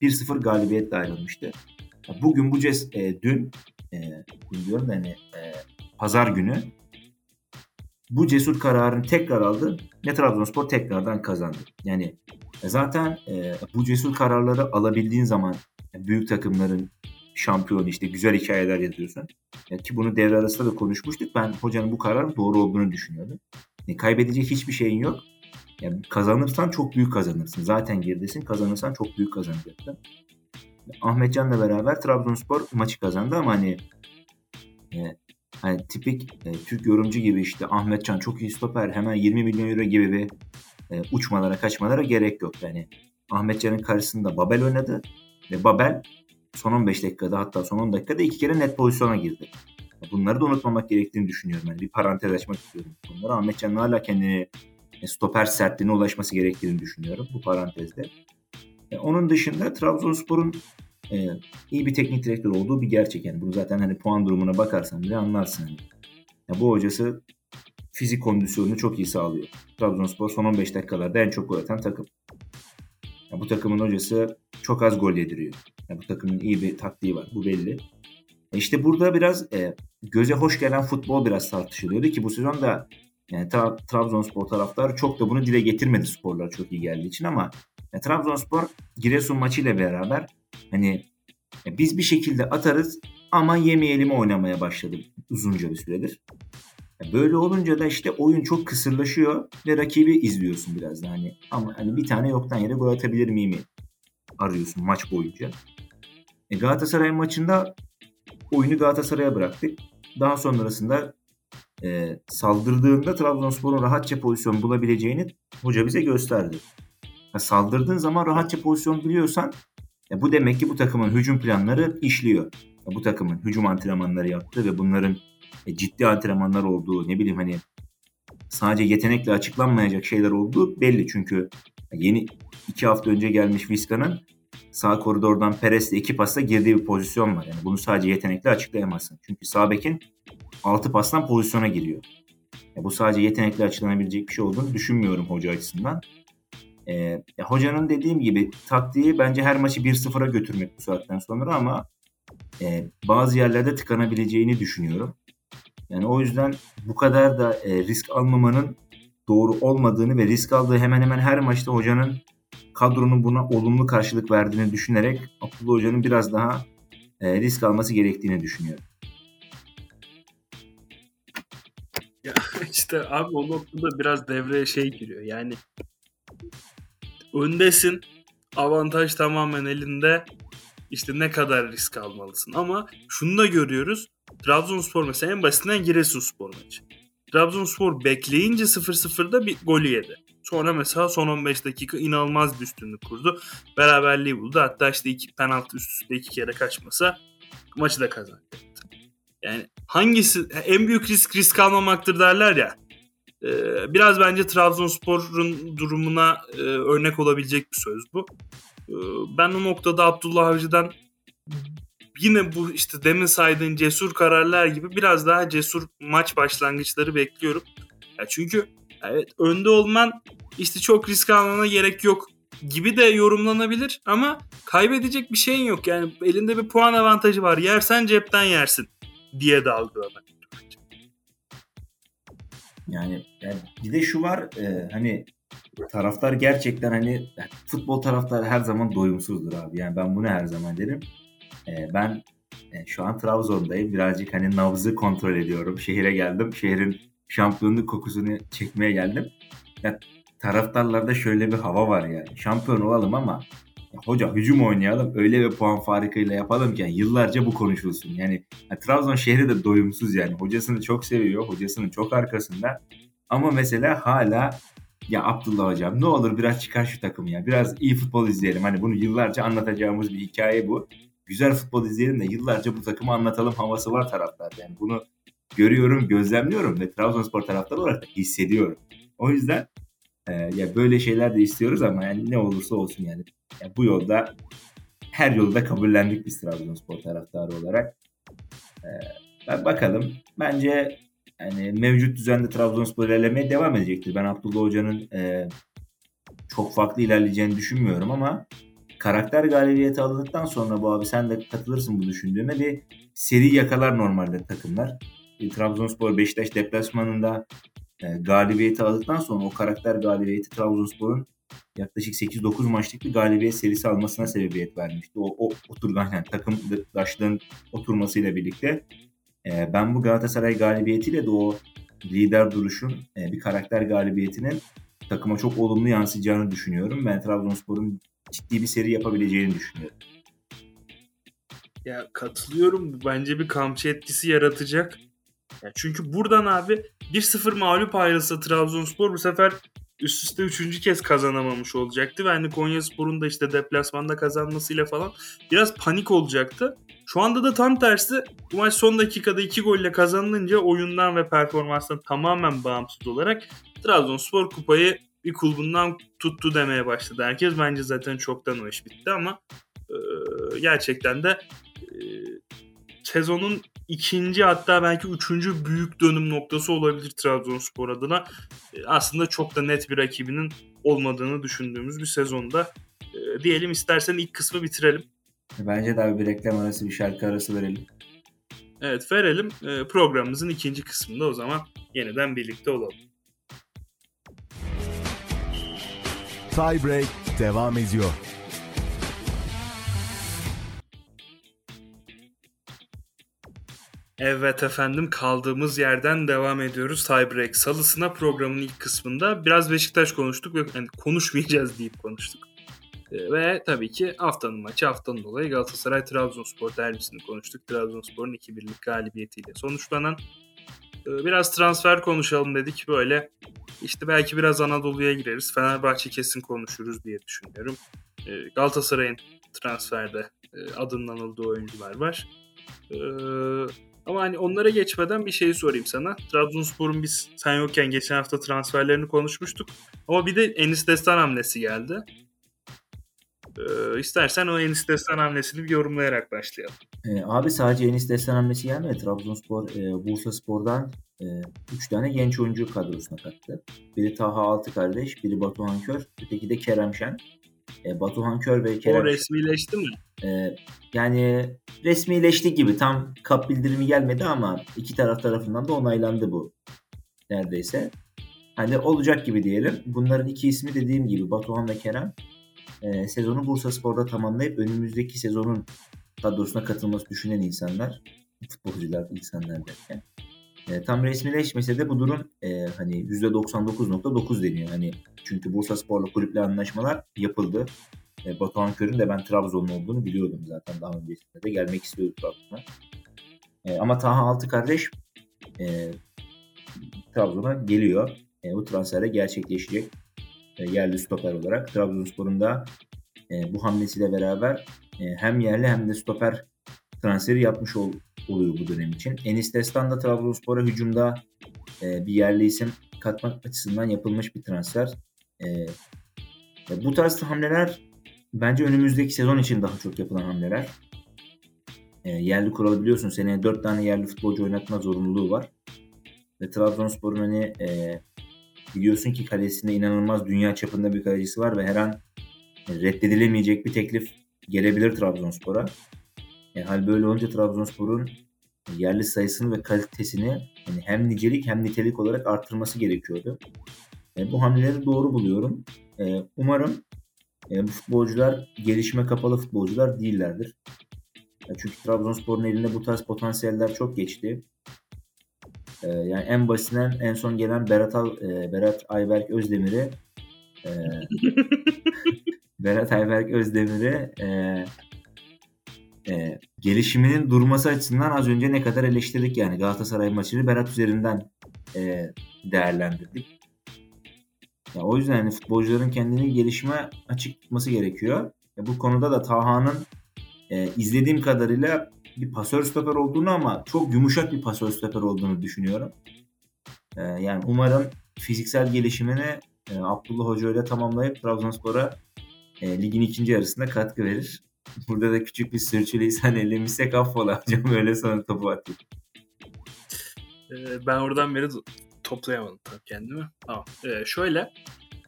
1-0 galibiyetle ayrılmıştı. Bugün bu ces e, dün e, diyorum yani e, pazar günü bu cesur kararını tekrar aldı ve Trabzonspor tekrardan kazandı. Yani e, zaten e, bu cesur kararları alabildiğin zaman büyük takımların şampiyon işte güzel hikayeler yazıyorsun. Yani ki bunu devre arasında da konuşmuştuk. Ben hocanın bu kararın doğru olduğunu düşünüyordum. Yani kaybedecek hiçbir şeyin yok. Yani kazanırsan çok büyük kazanırsın. Zaten geridesin. Kazanırsan çok büyük kazanacaksın. Ahmetcan'la beraber Trabzonspor maçı kazandı ama hani e, hani tipik e, Türk yorumcu gibi işte Ahmetcan çok iyi stoper hemen 20 milyon euro gibi bir e, uçmalara kaçmalara gerek yok. Yani Ahmetcan'ın karşısında Babel oynadı ve Babel son 15 dakikada hatta son 10 dakikada iki kere net pozisyona girdi. Bunları da unutmamak gerektiğini düşünüyorum. Yani bir parantez açmak istiyorum. Bunları Ahmetcan'ın hala kendini e, stoper sertliğine ulaşması gerektiğini düşünüyorum bu parantezde. E, onun dışında Trabzonspor'un e, iyi bir teknik direktör olduğu bir gerçek. Yani bunu zaten hani puan durumuna bakarsan bile anlarsın. Yani. Ya bu hocası fizik kondisyonunu çok iyi sağlıyor. Trabzonspor son 15 dakikalarda en çok gol atan takım. Ya bu takımın hocası çok az gol yediriyor. Ya bu takımın iyi bir taktiği var. Bu belli. E işte burada biraz e, göze hoş gelen futbol biraz tartışılıyordu ki bu sezon da yani tra- Trabzonspor taraftarı çok da bunu dile getirmedi sporlar çok iyi geldiği için ama e, Trabzonspor Giresun maçıyla beraber hani e, biz bir şekilde atarız ama yemeyelim oynamaya başladı uzunca bir süredir. E, böyle olunca da işte oyun çok kısırlaşıyor ve rakibi izliyorsun biraz da hani ama hani bir tane yoktan yere gol atabilir miyim arıyorsun maç boyunca. E Galatasaray maçında oyunu Galatasaray'a bıraktık. Daha sonrasında e, saldırdığında Trabzonspor'un rahatça pozisyon bulabileceğini hoca bize gösterdi. Ya saldırdığın zaman rahatça pozisyon biliyorsan ya bu demek ki bu takımın hücum planları işliyor. Ya bu takımın hücum antrenmanları yaptı ve bunların e, ciddi antrenmanlar olduğu ne bileyim hani sadece yetenekle açıklanmayacak şeyler olduğu belli. Çünkü yeni iki hafta önce gelmiş Vizca'nın sağ koridordan Perez'le iki pasla girdiği bir pozisyon var. Yani bunu sadece yetenekle açıklayamazsın. Çünkü sağ bekin 6 pastan pozisyona giriyor. Ya bu sadece yetenekle açıklanabilecek bir şey olduğunu düşünmüyorum hoca açısından. Ee, ya hocanın dediğim gibi taktiği bence her maçı 1-0'a götürmek bu saatten sonra ama e, bazı yerlerde tıkanabileceğini düşünüyorum. Yani o yüzden bu kadar da e, risk almamanın doğru olmadığını ve risk aldığı hemen hemen her maçta hocanın kadronun buna olumlu karşılık verdiğini düşünerek Abdullah Hoca'nın biraz daha e, risk alması gerektiğini düşünüyorum. Ya işte abi o noktada biraz devreye şey giriyor. Yani öndesin. Avantaj tamamen elinde. İşte ne kadar risk almalısın. Ama şunu da görüyoruz. Trabzonspor mesela en basitinden Giresunspor maçı. Trabzonspor bekleyince 0-0'da bir golü yedi. Sonra mesela son 15 dakika inanılmaz bir üstünlük kurdu. Beraberliği buldu. Hatta işte iki penaltı üst üste iki kere kaçmasa maçı da kazandı. Yani hangisi en büyük risk risk almamaktır derler ya. E, biraz bence Trabzonspor'un durumuna e, örnek olabilecek bir söz bu. E, ben o noktada Abdullah Avcı'dan yine bu işte demin saydığın cesur kararlar gibi biraz daha cesur maç başlangıçları bekliyorum. Ya çünkü evet önde olman işte çok risk almana gerek yok gibi de yorumlanabilir ama kaybedecek bir şeyin yok. Yani elinde bir puan avantajı var. Yersen cepten yersin diye de algılamak. Yani, yani bir de şu var e, hani taraftar gerçekten hani futbol taraftarı her zaman doyumsuzdur abi. Yani ben bunu her zaman derim. E, ben e, şu an Trabzon'dayım. Birazcık hani nabzı kontrol ediyorum. Şehire geldim. Şehrin şampiyonluk kokusunu çekmeye geldim. Ya, taraftarlarda şöyle bir hava var yani. Şampiyon olalım ama ya, hoca hücum oynayalım. Öyle bir puan farkıyla yapalım ki yani yıllarca bu konuşulsun. Yani ya, Trabzon şehri de doyumsuz yani. Hocasını çok seviyor. Hocasının çok arkasında. Ama mesela hala ya Abdullah hocam ne olur biraz çıkar şu takımı ya. Biraz iyi futbol izleyelim. Hani bunu yıllarca anlatacağımız bir hikaye bu. Güzel futbol izleyelim de yıllarca bu takımı anlatalım havası var taraftar. Yani bunu görüyorum, gözlemliyorum ve Trabzonspor taraftarı olarak da hissediyorum. O yüzden e, ya böyle şeyler de istiyoruz ama yani ne olursa olsun yani, yani bu yolda her yolda kabullendik biz Trabzonspor taraftarı olarak. E, bakalım. Bence yani mevcut düzende Trabzonspor ilerlemeye devam edecektir. Ben Abdullah Hoca'nın e, çok farklı ilerleyeceğini düşünmüyorum ama karakter galibiyeti aldıktan sonra bu abi sen de katılırsın bu düşündüğüme bir seri yakalar normalde takımlar. E, Trabzonspor Beşiktaş deplasmanında e, galibiyeti aldıktan sonra o karakter galibiyeti Trabzonspor'un yaklaşık 8-9 maçlık bir galibiyet serisi almasına sebebiyet vermişti. O, o oturgan yani takımdaşlığın oturmasıyla birlikte e, ben bu Galatasaray galibiyetiyle de o lider duruşun e, bir karakter galibiyetinin takıma çok olumlu yansıyacağını düşünüyorum. Ben Trabzonspor'un ciddi bir seri yapabileceğini düşünüyorum. Ya katılıyorum. Bence bir kamçı etkisi yaratacak. Ya çünkü buradan abi 1-0 mağlup ayrılsa Trabzonspor bu sefer üst üste üçüncü kez kazanamamış olacaktı. Ve hani Konya Spor'un da işte deplasmanda kazanmasıyla falan biraz panik olacaktı. Şu anda da tam tersi bu maç son dakikada iki golle kazanılınca oyundan ve performanstan tamamen bağımsız olarak Trabzonspor kupayı bir kulbundan tuttu demeye başladı. Herkes bence zaten çoktan o iş bitti ama e, gerçekten de e, sezonun ikinci hatta belki üçüncü büyük dönüm noktası olabilir Trabzonspor adına. E, aslında çok da net bir rakibinin olmadığını düşündüğümüz bir sezonda. E, diyelim istersen ilk kısmı bitirelim. Bence daha bir reklam arası bir şarkı arası verelim. Evet verelim. E, programımızın ikinci kısmında o zaman yeniden birlikte olalım. Tiebreak devam ediyor. Evet efendim kaldığımız yerden devam ediyoruz. Tiebreak salısına programın ilk kısmında biraz Beşiktaş konuştuk ve yani konuşmayacağız deyip konuştuk. Ee, ve tabii ki haftanın maçı haftanın dolayı Galatasaray Trabzonspor derbisini konuştuk. Trabzonspor'un 2-1'lik galibiyetiyle sonuçlanan biraz transfer konuşalım dedik. Böyle işte belki biraz Anadolu'ya gireriz. Fenerbahçe kesin konuşuruz diye düşünüyorum. E, Galatasaray'ın transferde e, adının anıldığı oyuncular var. Ama hani onlara geçmeden bir şey sorayım sana. Trabzonspor'un biz sen yokken geçen hafta transferlerini konuşmuştuk. Ama bir de Enis Destan hamlesi geldi. Ee, istersen o Enis Destan hamlesini bir yorumlayarak başlayalım. Ee, abi sadece Enis Destan hamlesi gelmedi. Trabzonspor e, Bursa Spor'dan 3 e, tane genç oyuncu kadrosuna kattı. Biri Taha Altı kardeş, biri Batuhan Kör, öteki de Kerem Şen. E, Batuhan Kör ve Kerem O resmileşti mi? E, yani resmileşti gibi. Tam kap bildirimi gelmedi ama iki taraf tarafından da onaylandı bu neredeyse. Hani olacak gibi diyelim. Bunların iki ismi dediğim gibi Batuhan ve Kerem e, sezonu Bursa Spor'da tamamlayıp önümüzdeki sezonun kadrosuna katılması düşünen insanlar, futbolcular, insanlar derken. E, tam resmileşmese de bu durum e, hani %99.9 deniyor. Hani çünkü Bursa Spor'la kulüple anlaşmalar yapıldı. E, Batuhan Kör'ün de ben Trabzonlu olduğunu biliyordum zaten daha öncesinde de gelmek istiyordu Trabzon'a. E, ama Taha Altı kardeş e, Trabzon'a geliyor. E, bu transfere gerçekleşecek yerli stoper olarak. Trabzonspor'un da e, bu hamlesiyle beraber e, hem yerli hem de stoper transferi yapmış ol, oluyor bu dönem için. Enis Destan da Trabzonspor'a hücumda e, bir yerli isim katmak açısından yapılmış bir transfer. E, bu tarz hamleler bence önümüzdeki sezon için daha çok yapılan hamleler. E, yerli kuralı biliyorsun seneye 4 tane yerli futbolcu oynatma zorunluluğu var. Ve Trabzonspor'un hani e, biliyorsun ki kalesinde inanılmaz dünya çapında bir kalecisi var ve her an reddedilemeyecek bir teklif gelebilir Trabzonspor'a. E, hal böyle olunca Trabzonspor'un yerli sayısını ve kalitesini yani hem nicelik hem nitelik olarak arttırması gerekiyordu. E, bu hamleleri doğru buluyorum. E, umarım e, bu futbolcular gelişime kapalı futbolcular değillerdir. E, çünkü Trabzonspor'un elinde bu tarz potansiyeller çok geçti. E, yani en basitinden en son gelen Berat, Al, e, Berat Ayberk Özdemir'i e, Berat Ayberk Özdemir'i e, e, gelişiminin durması açısından az önce ne kadar eleştirdik yani Galatasaray maçını Berat üzerinden e, değerlendirdik. Ya o yüzden hani futbolcuların kendini gelişime açık tutması gerekiyor. Ya bu konuda da Taha'nın e, izlediğim kadarıyla bir pasör stoper olduğunu ama çok yumuşak bir pasör stoper olduğunu düşünüyorum. E, yani umarım fiziksel gelişimini e, Abdullah Hoca ile tamamlayıp Trabzonspor'a e, ligin ikinci yarısında katkı verir. Burada da küçük bir sürçülisan ellemişsek affola hocam öyle sana topu atayım. Ee, ben oradan beri toplayamadım tabii kendimi. Tamam. Ee, şöyle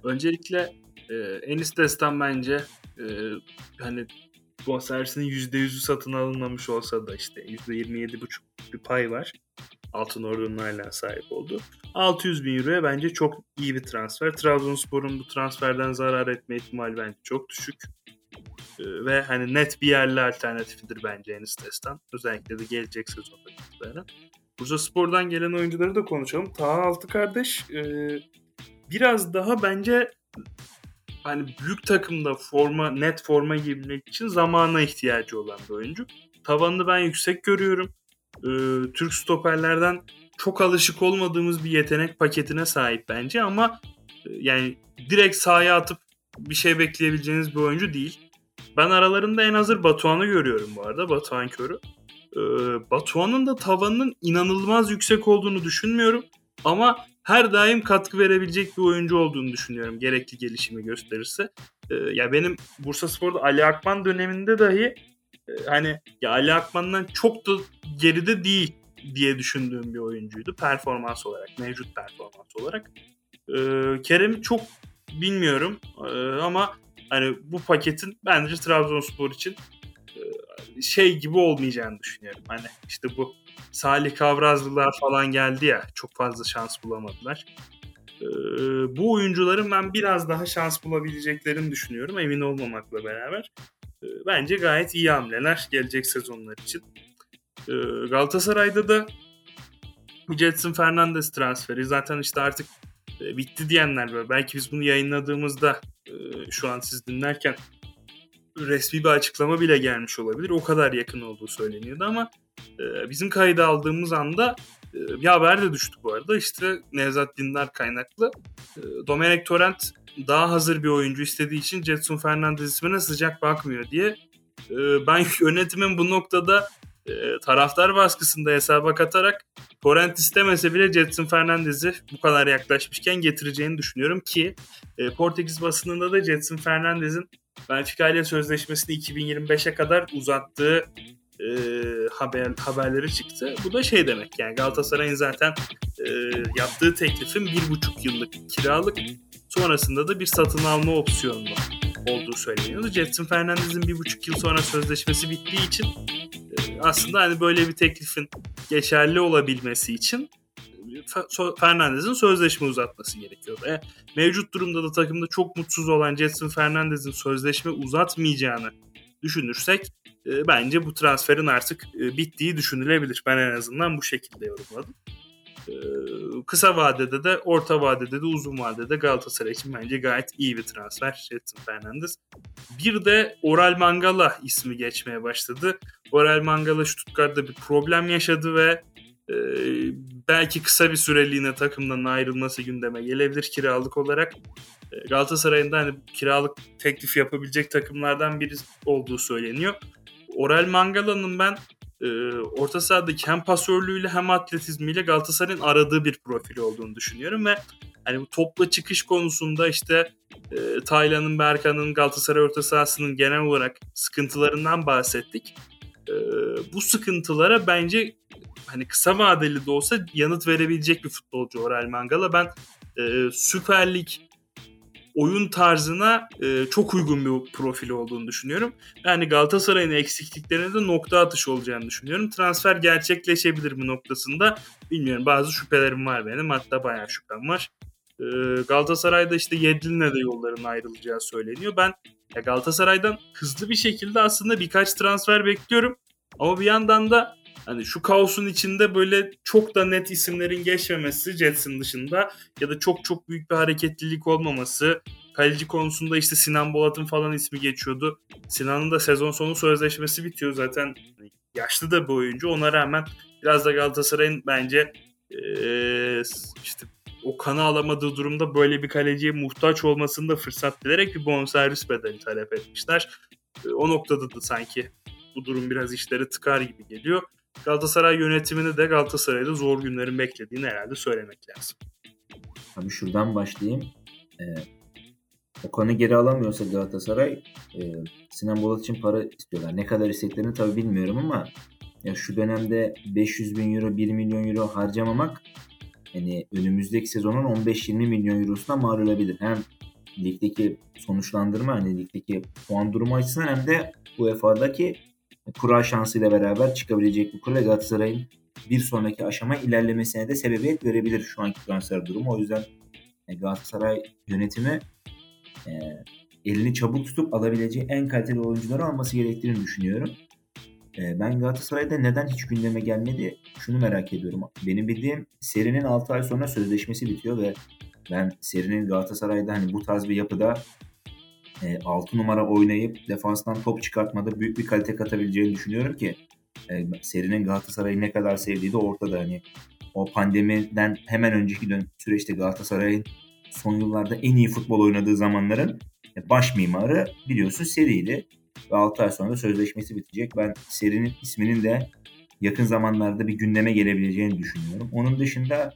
öncelikle e, Enis Destan bence e, hani bonservisinin %100'ü satın alınmamış olsa da işte %27,5 bir pay var. Altın Ordu'nun hala sahip oldu. 600 bin euroya bence çok iyi bir transfer. Trabzonspor'un bu transferden zarar etme ihtimali bence çok düşük. Ee, ve hani net bir yerli alternatifidir bence Enis Destan. Özellikle de gelecek sezonda itibaren. Bursa Spor'dan gelen oyuncuları da konuşalım. Taha Altı kardeş e, biraz daha bence hani büyük takımda forma net forma giymek için zamana ihtiyacı olan bir oyuncu. Tavanını ben yüksek görüyorum. E, Türk stoperlerden çok alışık olmadığımız bir yetenek paketine sahip bence ama e, yani direkt sahaya atıp bir şey bekleyebileceğiniz bir oyuncu değil. Ben aralarında en hazır Batuhan'ı görüyorum bu arada. Batuhan Körü. Ee, Batuhan'ın da tavanının inanılmaz yüksek olduğunu düşünmüyorum. Ama her daim katkı verebilecek bir oyuncu olduğunu düşünüyorum. Gerekli gelişimi gösterirse. Ee, ya benim Bursa Spor'da Ali Akman döneminde dahi e, hani ya Ali Akman'dan çok da geride değil diye düşündüğüm bir oyuncuydu. Performans olarak, mevcut performans olarak. Ee, Kerem'i çok bilmiyorum ee, ama hani bu paketin bence Trabzonspor için e, şey gibi olmayacağını düşünüyorum. Hani işte bu Salih Kavrazlılar falan geldi ya çok fazla şans bulamadılar. Ee, bu oyuncuların ben biraz daha şans bulabileceklerini düşünüyorum emin olmamakla beraber. Ee, bence gayet iyi hamleler gelecek sezonlar için. Ee, Galatasaray'da da Jetson Fernandez transferi zaten işte artık e, bitti diyenler var. Belki biz bunu yayınladığımızda e, şu an siz dinlerken resmi bir açıklama bile gelmiş olabilir. O kadar yakın olduğu söyleniyordu ama bizim kayda aldığımız anda bir haber de düştü bu arada. İşte Nevzat Dindar kaynaklı. Domenek Torrent daha hazır bir oyuncu istediği için Jetson Fernandez ismine sıcak bakmıyor diye. Ben yönetimin bu noktada e, taraftar baskısında hesaba katarak Torrent istemese bile Jetson Fernandez'i bu kadar yaklaşmışken getireceğini düşünüyorum ki e, Portekiz basınında da Jetson Fernandez'in Benfica ile sözleşmesini 2025'e kadar uzattığı e, haber haberleri çıktı. Bu da şey demek yani Galatasaray'ın zaten e, yaptığı teklifin bir buçuk yıllık kiralık sonrasında da bir satın alma opsiyonlu olduğu söyleniyordu. Jetson Fernandez'in bir buçuk yıl sonra sözleşmesi bittiği için aslında hani böyle bir teklifin geçerli olabilmesi için Fernandez'in sözleşme uzatması gerekiyor. E, mevcut durumda da takımda çok mutsuz olan Jetson Fernandez'in sözleşme uzatmayacağını düşünürsek e, bence bu transferin artık e, bittiği düşünülebilir. Ben en azından bu şekilde yorumladım. E, kısa vadede de, orta vadede de, uzun vadede Galatasaray için bence gayet iyi bir transfer Jetson Fernandez. Bir de Oral Mangala ismi geçmeye başladı. Oral Mangala Stuttgart'ta bir problem yaşadı ve e, belki kısa bir süreliğine takımdan ayrılması gündeme gelebilir kiralık olarak. Galatasaray'ın da hani kiralık teklif yapabilecek takımlardan biri olduğu söyleniyor. Oral Mangala'nın ben e, orta sahadaki hem pasörlüğüyle hem atletizmiyle Galatasaray'ın aradığı bir profil olduğunu düşünüyorum ve hani bu topla çıkış konusunda işte e, Taylan'ın, Berkan'ın, Galatasaray orta sahasının genel olarak sıkıntılarından bahsettik. E, bu sıkıntılara bence hani kısa vadeli de olsa yanıt verebilecek bir futbolcu Oral Mangala. Ben e, Süper Lig oyun tarzına e, çok uygun bir profil olduğunu düşünüyorum. Yani Galatasaray'ın eksikliklerine de nokta atış olacağını düşünüyorum. Transfer gerçekleşebilir mi noktasında bilmiyorum. Bazı şüphelerim var benim. Hatta bayağı şüphem var. E, Galatasaray'da işte Yedlin'le de yolların ayrılacağı söyleniyor. Ben ya Galatasaray'dan hızlı bir şekilde aslında birkaç transfer bekliyorum. Ama bir yandan da hani şu kaosun içinde böyle çok da net isimlerin geçmemesi Jets'in dışında ya da çok çok büyük bir hareketlilik olmaması. Kaleci konusunda işte Sinan Bolat'ın falan ismi geçiyordu. Sinan'ın da sezon sonu sözleşmesi bitiyor zaten. Yaşlı da bir oyuncu. Ona rağmen biraz da Galatasaray'ın bence ee, işte o kanı alamadığı durumda böyle bir kaleciye muhtaç olmasını da fırsat bilerek bir bonservis bedeli talep etmişler. O noktada da sanki bu durum biraz işleri tıkar gibi geliyor. Galatasaray yönetimini de Galatasaray'da zor günlerin beklediğini herhalde söylemek lazım. Abi şuradan başlayayım. Ee, Okan'ı geri alamıyorsa Galatasaray e, Sinan Bolat için para istiyorlar. Ne kadar isteklerini tabii bilmiyorum ama ya şu dönemde 500 bin euro 1 milyon euro harcamamak yani önümüzdeki sezonun 15-20 milyon eurosuna mal olabilir. Hem ligdeki sonuçlandırma hani ligdeki puan durumu açısından hem de UEFA'daki kura şansıyla beraber çıkabilecek bir kura Galatasaray'ın bir sonraki aşama ilerlemesine de sebebiyet verebilir şu anki transfer durumu. O yüzden e, Galatasaray yönetimi e, elini çabuk tutup alabileceği en kaliteli oyuncuları alması gerektiğini düşünüyorum. E, ben Galatasaray'da neden hiç gündeme gelmedi şunu merak ediyorum. Benim bildiğim serinin 6 ay sonra sözleşmesi bitiyor ve ben serinin Galatasaray'da hani bu tarz bir yapıda e, 6 numara oynayıp defanstan top çıkartmada büyük bir kalite katabileceğini düşünüyorum ki e, serinin Galatasaray'ı ne kadar sevdiği de ortada. Hani o pandemiden hemen önceki dön süreçte Galatasaray'ın son yıllarda en iyi futbol oynadığı zamanların baş mimarı biliyorsun seriydi. Ve 6 ay sonra sözleşmesi bitecek. Ben serinin isminin de yakın zamanlarda bir gündeme gelebileceğini düşünüyorum. Onun dışında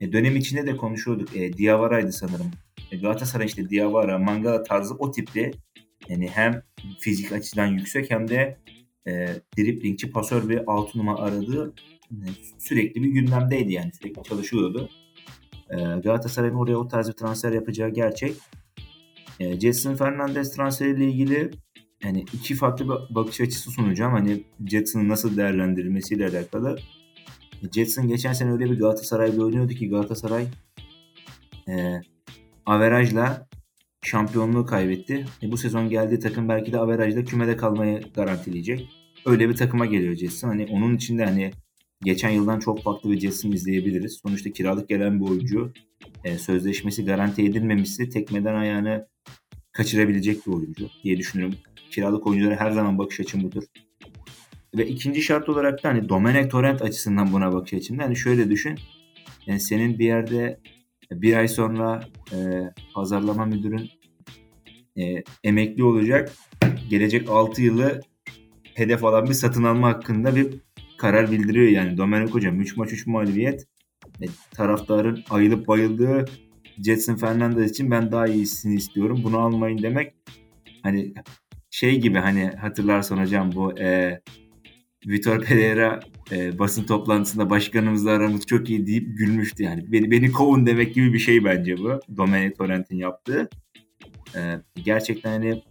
e, dönem içinde de konuşuyorduk. E, Diavara'ydı sanırım. E, Galatasaray işte Diawara, Mangala tarzı o tipli yani hem fizik açıdan yüksek hem de e, driplingçi, pasör ve altı numara aradığı e, sürekli bir gündemdeydi yani sürekli çalışıyordu. E, Galatasaray'ın oraya o tarz bir transfer yapacağı gerçek. E, Jetson Fernandez transferiyle ilgili yani iki farklı bakış açısı sunacağım. Hani Jetson'ın nasıl değerlendirilmesiyle alakalı. Jetson geçen sene öyle bir Galatasaray'da oynuyordu ki Galatasaray e, averajla şampiyonluğu kaybetti. E, bu sezon geldiği takım belki de averajla kümede kalmayı garantileyecek. Öyle bir takıma geliyor Jetson. Hani onun içinde hani geçen yıldan çok farklı bir Jetson izleyebiliriz. Sonuçta kiralık gelen bir oyuncu. E, sözleşmesi garanti edilmemişse tekmeden ayağını kaçırabilecek bir oyuncu diye düşünüyorum. Kiralık oyunculara her zaman bakış açım budur. Ve ikinci şart olarak da hani Domenech Torrent açısından buna bakış açımda. Hani şöyle düşün. Yani senin bir yerde bir ay sonra e, pazarlama müdürün e, emekli olacak. Gelecek 6 yılı hedef alan bir satın alma hakkında bir karar bildiriyor yani. Domenic Hocam 3 maç 3 mağlubiyet. E, taraftarın ayılıp bayıldığı Jetson Fernandez için ben daha iyisini istiyorum. Bunu almayın demek hani şey gibi hani hatırlarsan hocam bu e, Vitor Pereira e, basın toplantısında başkanımızla aramız çok iyi deyip gülmüştü yani. Beni, beni kovun demek gibi bir şey bence bu. Domenic Torrent'in yaptığı. E, gerçekten hani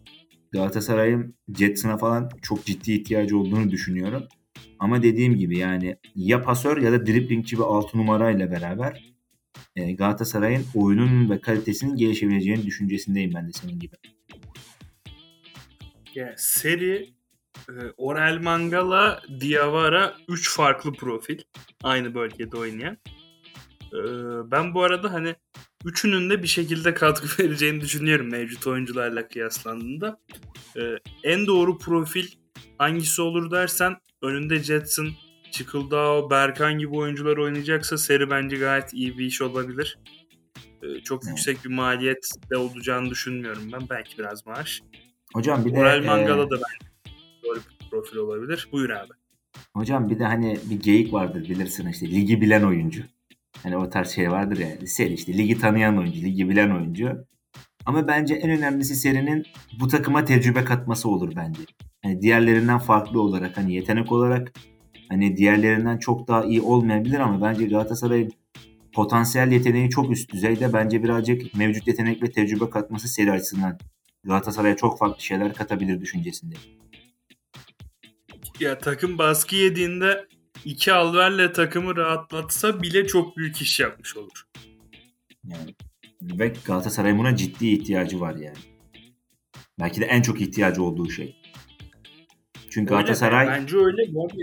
Galatasaray'ın Jetson'a falan çok ciddi ihtiyacı olduğunu düşünüyorum. Ama dediğim gibi yani ya pasör ya da driplingçi bir 6 numarayla beraber e, Galatasaray'ın oyunun ve kalitesinin gelişebileceğini düşüncesindeyim ben de senin gibi. Ya, seri Orel Mangala, Diawara 3 farklı profil. Aynı bölgede oynayan. E, ben bu arada hani üçünün de bir şekilde katkı vereceğini düşünüyorum mevcut oyuncularla kıyaslandığında. E, en doğru profil hangisi olur dersen önünde Jetson, Çıkıldao, Berkan gibi oyuncular oynayacaksa seri bence gayet iyi bir iş olabilir. Çok yüksek bir maliyet de olacağını düşünmüyorum ben. Belki biraz maaş. Hocam bir de... Orel Mangala e... da bence doğru bir profil olabilir. Buyur abi. Hocam bir de hani bir geyik vardır bilirsin işte ligi bilen oyuncu. Hani o tarz şey vardır ya. Seri işte ligi tanıyan oyuncu, ligi bilen oyuncu. Ama bence en önemlisi serinin bu takıma tecrübe katması olur bence. Hani diğerlerinden farklı olarak hani yetenek olarak hani diğerlerinden çok daha iyi olmayabilir ama bence Galatasaray'ın potansiyel yeteneği çok üst düzeyde. Bence birazcık mevcut yetenek ve tecrübe katması seri açısından Galatasaray'a çok farklı şeyler katabilir düşüncesinde. Ya takım baskı yediğinde iki alverle takımı rahatlatsa bile çok büyük iş yapmış olur. Yani ve Galatasaray'ın buna ciddi ihtiyacı var yani. Belki de en çok ihtiyacı olduğu şey. Çünkü Öyle Galatasaray de, bence öyle. Bu arada,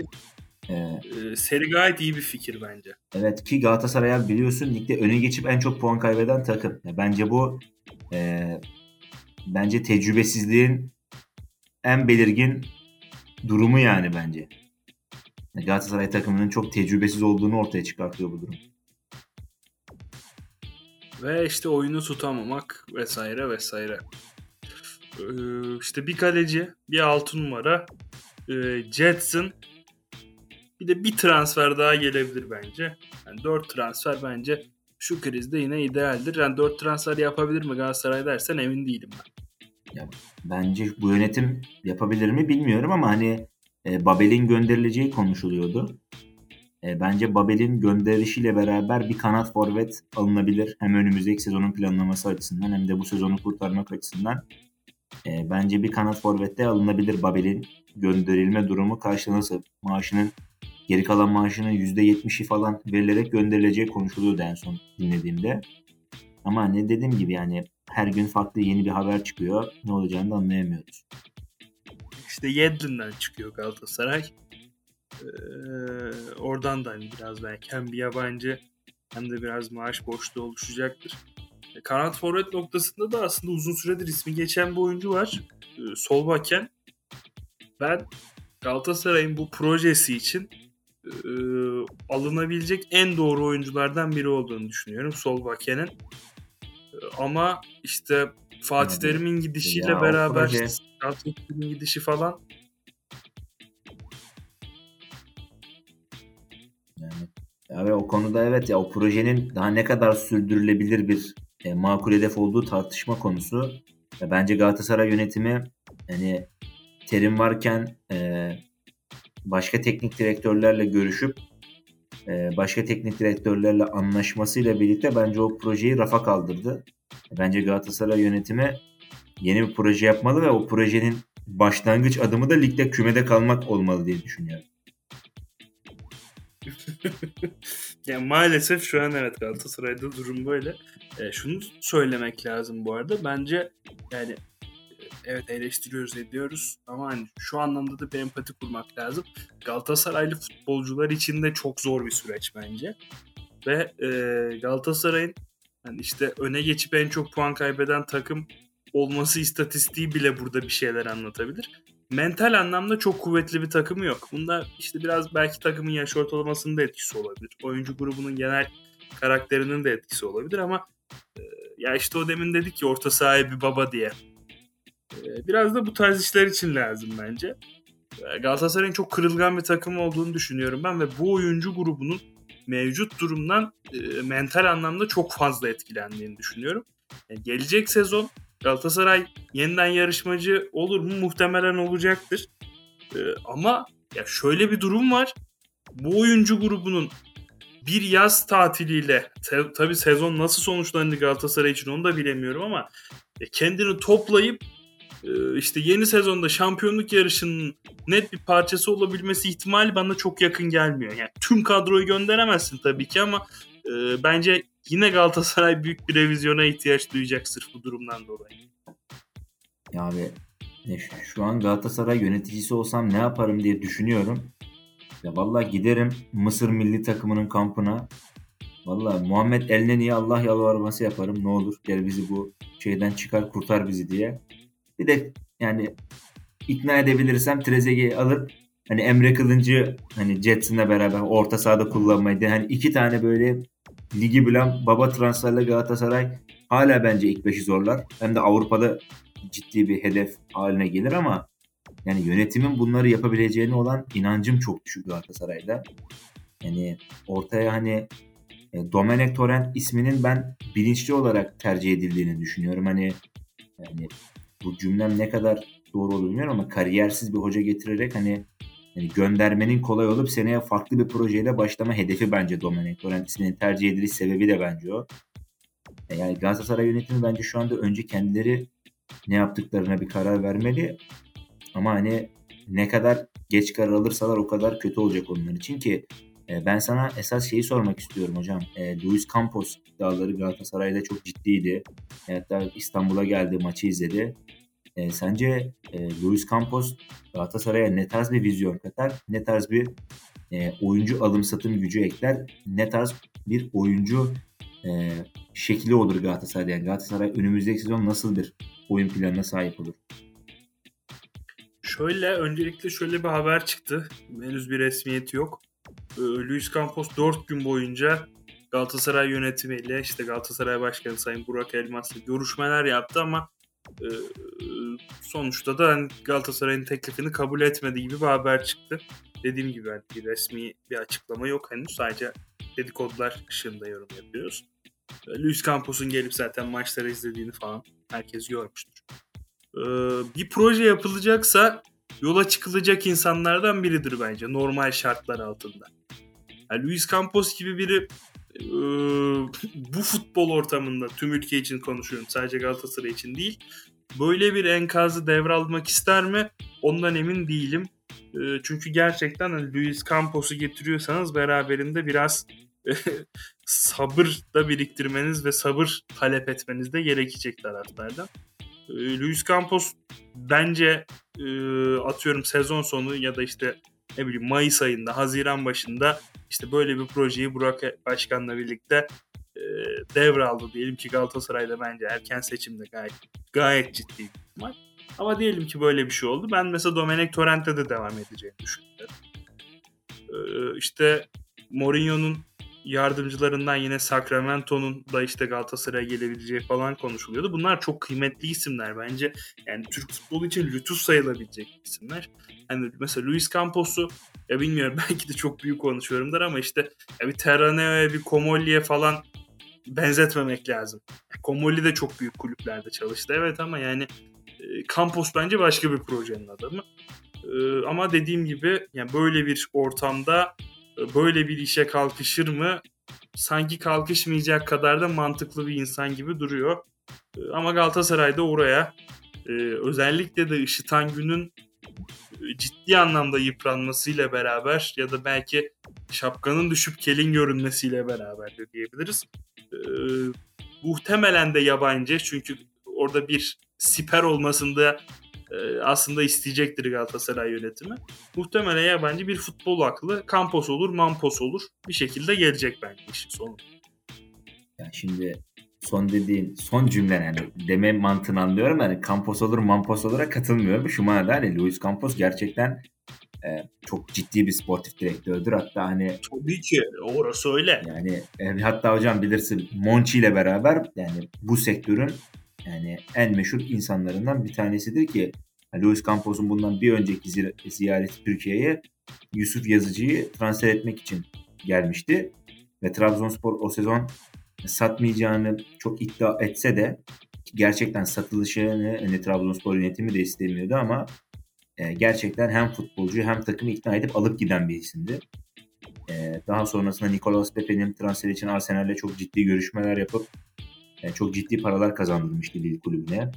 e, e, seri gayet iyi bir fikir bence. evet ki Galatasaray biliyorsun ligde öne geçip en çok puan kaybeden takım. Ya bence bu e, bence tecrübesizliğin en belirgin durumu yani bence. Galatasaray takımının çok tecrübesiz olduğunu ortaya çıkartıyor bu durum. Ve işte oyunu tutamamak vesaire vesaire. Ee, işte bir kaleci, bir altı numara, e, Jetson, bir de bir transfer daha gelebilir bence. Yani dört transfer bence şu krizde yine idealdir. Yani dört transfer yapabilir mi Galatasaray dersen emin değilim ben. Ya, bence bu yönetim yapabilir mi bilmiyorum ama hani e, Babel'in gönderileceği konuşuluyordu. E, bence Babel'in gönderilişiyle beraber bir kanat forvet alınabilir. Hem önümüzdeki sezonun planlaması açısından hem de bu sezonu kurtarmak açısından. E, bence bir kanat forvette alınabilir Babel'in gönderilme durumu karşılanırsa maaşının geri kalan maaşının %70'i falan verilerek gönderileceği konuşuluyordu en son dinlediğimde. Ama ne dediğim gibi yani her gün farklı yeni bir haber çıkıyor. Ne olacağını da anlayamıyoruz. İşte Yedlin'den çıkıyor Galatasaray. Ee, oradan da hani biraz belki hem bir yabancı hem de biraz maaş boşluğu oluşacaktır. E, kanat forvet noktasında da aslında uzun süredir ismi geçen bir oyuncu var. E, sol baken. Ben Galatasaray'ın bu projesi için e, alınabilecek en doğru oyunculardan biri olduğunu düşünüyorum sol bakenin. Ama işte Fatih Terim'in gidişiyle ya, beraber proje... Fatih Terim'in gidişi falan Yani ya o konuda evet ya o projenin daha ne kadar sürdürülebilir bir e, makul hedef olduğu tartışma konusu. Ya bence Galatasaray yönetimi yani terim varken e, başka teknik direktörlerle görüşüp başka teknik direktörlerle anlaşmasıyla birlikte bence o projeyi rafa kaldırdı. Bence Galatasaray yönetimi yeni bir proje yapmalı ve o projenin başlangıç adımı da ligde kümede kalmak olmalı diye düşünüyorum. yani maalesef şu an evet Galatasaray'da durum böyle. E, şunu söylemek lazım bu arada. Bence yani evet eleştiriyoruz ediyoruz ama hani şu anlamda da bir empati kurmak lazım. Galatasaraylı futbolcular için de çok zor bir süreç bence. Ve e, Galatasaray'ın yani işte öne geçip en çok puan kaybeden takım olması istatistiği bile burada bir şeyler anlatabilir. Mental anlamda çok kuvvetli bir takımı yok. Bunda işte biraz belki takımın yaş ortalamasının da etkisi olabilir. Oyuncu grubunun genel karakterinin de etkisi olabilir ama e, ya işte o demin dedik ki orta sahibi baba diye. E, biraz da bu tarz işler için lazım bence. E, Galatasaray'ın çok kırılgan bir takım olduğunu düşünüyorum ben ve bu oyuncu grubunun mevcut durumdan e, mental anlamda çok fazla etkilendiğini düşünüyorum. Yani gelecek sezon Galatasaray yeniden yarışmacı olur mu? Muhtemelen olacaktır. Ee, ama ya şöyle bir durum var. Bu oyuncu grubunun bir yaz tatiliyle te- tabi sezon nasıl sonuçlandı Galatasaray için onu da bilemiyorum ama e, kendini toplayıp e, işte yeni sezonda şampiyonluk yarışının net bir parçası olabilmesi ihtimali bana çok yakın gelmiyor. Yani tüm kadroyu gönderemezsin tabii ki ama e, bence yine Galatasaray büyük bir revizyona ihtiyaç duyacak sırf bu durumdan dolayı. Ya abi şu an Galatasaray yöneticisi olsam ne yaparım diye düşünüyorum. Ya vallahi giderim Mısır milli takımının kampına. Vallahi Muhammed Elneni'ye Allah yalvarması yaparım. Ne olur gel bizi bu şeyden çıkar kurtar bizi diye. Bir de yani ikna edebilirsem Trezeguet'i alıp hani Emre Kılıncı hani Jetson'la beraber orta sahada kullanmayı hani iki tane böyle ligi bilen baba transferle Galatasaray hala bence ilk beşi zorlar. Hem de Avrupa'da ciddi bir hedef haline gelir ama Yani yönetimin bunları yapabileceğine olan inancım çok düşük Galatasaray'da. Yani ortaya hani e, Domenech Torrent isminin ben bilinçli olarak tercih edildiğini düşünüyorum. Hani yani bu cümlem ne kadar doğru olur bilmiyorum ama kariyersiz bir hoca getirerek hani yani göndermenin kolay olup seneye farklı bir projeyle başlama hedefi bence Domenech Torrent tercih ediliş sebebi de bence o. Yani Galatasaray yönetimi bence şu anda önce kendileri ne yaptıklarına bir karar vermeli. Ama hani ne kadar geç karar alırsalar o kadar kötü olacak onlar için ki e, ben sana esas şeyi sormak istiyorum hocam. E, Luis Campos iddiaları Galatasaray'da çok ciddiydi. Hatta İstanbul'a geldi maçı izledi. E, sence e, Luis Campos Galatasaray'a ne tarz bir vizyon katar, ne tarz bir e, oyuncu alım satım gücü ekler, ne tarz bir oyuncu e, şekli olur Galatasaray'da. Yani Galatasaray önümüzdeki sezon nasıl bir oyun planına sahip olur? Şöyle öncelikle şöyle bir haber çıktı. Henüz bir resmiyeti yok. Ee, Luis Campos 4 gün boyunca Galatasaray yönetimiyle işte Galatasaray Başkanı Sayın Burak Elmas'la görüşmeler yaptı ama e, sonuçta da hani Galatasaray'ın teklifini kabul etmediği gibi bir haber çıktı. Dediğim gibi yani bir resmi bir açıklama yok henüz. Sadece dedikodular ışığında yorum yapıyoruz. E, Luis Campos'un gelip zaten maçları izlediğini falan herkes görmüştür. E, bir proje yapılacaksa yola çıkılacak insanlardan biridir bence normal şartlar altında. Yani Luis Campos gibi biri e, bu futbol ortamında tüm ülke için konuşuyorum sadece Galatasaray için değil. Böyle bir enkazı devralmak ister mi? Ondan emin değilim. E, çünkü gerçekten hani Luis Campos'u getiriyorsanız beraberinde biraz sabır da biriktirmeniz ve sabır talep etmeniz de gerekecek taraflardan. E, Luis Campos bence e, atıyorum sezon sonu ya da işte ne bileyim Mayıs ayında, Haziran başında işte böyle bir projeyi Burak Başkan'la birlikte e, devraldı. Diyelim ki Galatasaray'da bence erken seçimde gayet gayet ciddi bir ihtimal. Ama diyelim ki böyle bir şey oldu. Ben mesela Domenech Torrent'e de devam edeceğini düşünüyorum. Ee, işte Mourinho'nun yardımcılarından yine Sacramento'nun da işte Galatasaray'a gelebileceği falan konuşuluyordu. Bunlar çok kıymetli isimler bence. Yani Türk futbolu için lütuf sayılabilecek isimler. Hani mesela Luis Campos'u ya bilmiyorum belki de çok büyük konuşuyorumdur ama işte ya bir Terraneo'ya bir Komolli'ye falan benzetmemek lazım. Komolli de çok büyük kulüplerde çalıştı evet ama yani e, Campos bence başka bir projenin adamı. E, ama dediğim gibi yani böyle bir ortamda böyle bir işe kalkışır mı? Sanki kalkışmayacak kadar da mantıklı bir insan gibi duruyor. Ee, ama Galatasaray'da oraya e, özellikle de Işıtan Gün'ün e, ciddi anlamda yıpranmasıyla beraber ya da belki şapkanın düşüp kelin görünmesiyle beraber de diyebiliriz. Muhtemelen de yabancı çünkü orada bir siper olmasında e, aslında isteyecektir Galatasaray yönetimi. Muhtemelen yabancı bir futbol aklı Campos olur, Mampos olur. Bir şekilde gelecek bence işin sonu. Yani şimdi son dediğin son cümlen yani deme mantığını anlıyorum yani Campos olur Mampos olarak katılmıyorum. Şu manada hani Luis Campos gerçekten e, çok ciddi bir sportif direktördür. Hatta hani Tabii ki orası öyle. Yani e, hatta hocam bilirsin Monchi ile beraber yani bu sektörün yani en meşhur insanlarından bir tanesidir ki Luis Campos'un bundan bir önceki ziyareti Türkiye'ye Yusuf Yazıcı'yı transfer etmek için gelmişti. Ve Trabzonspor o sezon satmayacağını çok iddia etse de gerçekten satılışını hani Trabzonspor yönetimi de istemiyordu ama e, gerçekten hem futbolcu hem takımı ikna edip alıp giden bir isimdi. E, daha sonrasında Nicolas Pepe'nin transfer için Arsenal'le çok ciddi görüşmeler yapıp yani çok ciddi paralar kazandırmıştı Lille kulübüne.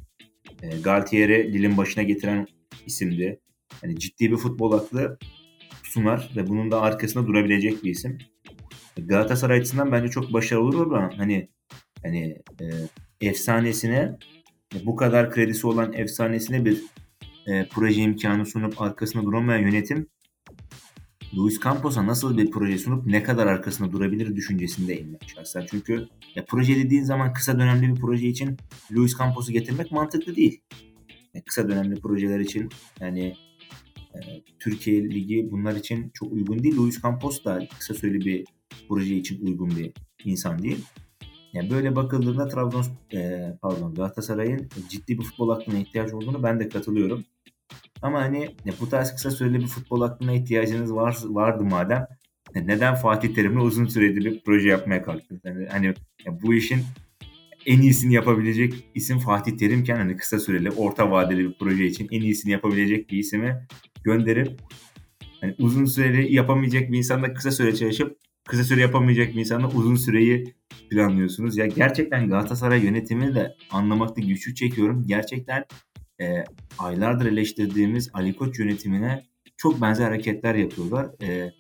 E, Galtier'i Lille'in başına getiren isimdi. Yani ciddi bir futbol aklı sunar ve bunun da arkasında durabilecek bir isim. Galatasaray açısından bence çok başarılı olur ama hani hani e, efsanesine bu kadar kredisi olan efsanesine bir e, proje imkanı sunup arkasında duramayan yönetim Luis Campos'a nasıl bir proje sunup ne kadar arkasında durabilir düşüncesindeyim ben şahsen. Çünkü ya proje dediğin zaman kısa dönemli bir proje için Luis Campos'u getirmek mantıklı değil. Ya kısa dönemli projeler için yani e, Türkiye Ligi bunlar için çok uygun değil. Luis Campos da kısa süreli bir proje için uygun bir insan değil. Yani böyle bakıldığında Trabzon e, pardon Galatasaray'ın ciddi bir futbol aklına ihtiyaç olduğunu ben de katılıyorum. Ama hani ya bu tarz kısa süreli bir futbol aklına ihtiyacınız var, vardı madem neden Fatih Terim'le uzun süredir bir proje yapmaya kalktınız? Yani hani ya bu işin en iyisini yapabilecek isim Fatih Terimken hani kısa süreli, orta vadeli bir proje için en iyisini yapabilecek bir isimi gönderip hani uzun süreli yapamayacak bir insanla kısa süre çalışıp kısa süre yapamayacak bir insanla uzun süreyi planlıyorsunuz. Ya gerçekten Galatasaray yönetimini de anlamakta güçlük çekiyorum. Gerçekten e, aylardır eleştirdiğimiz Ali Koç yönetimine çok benzer hareketler yapıyorlar. E,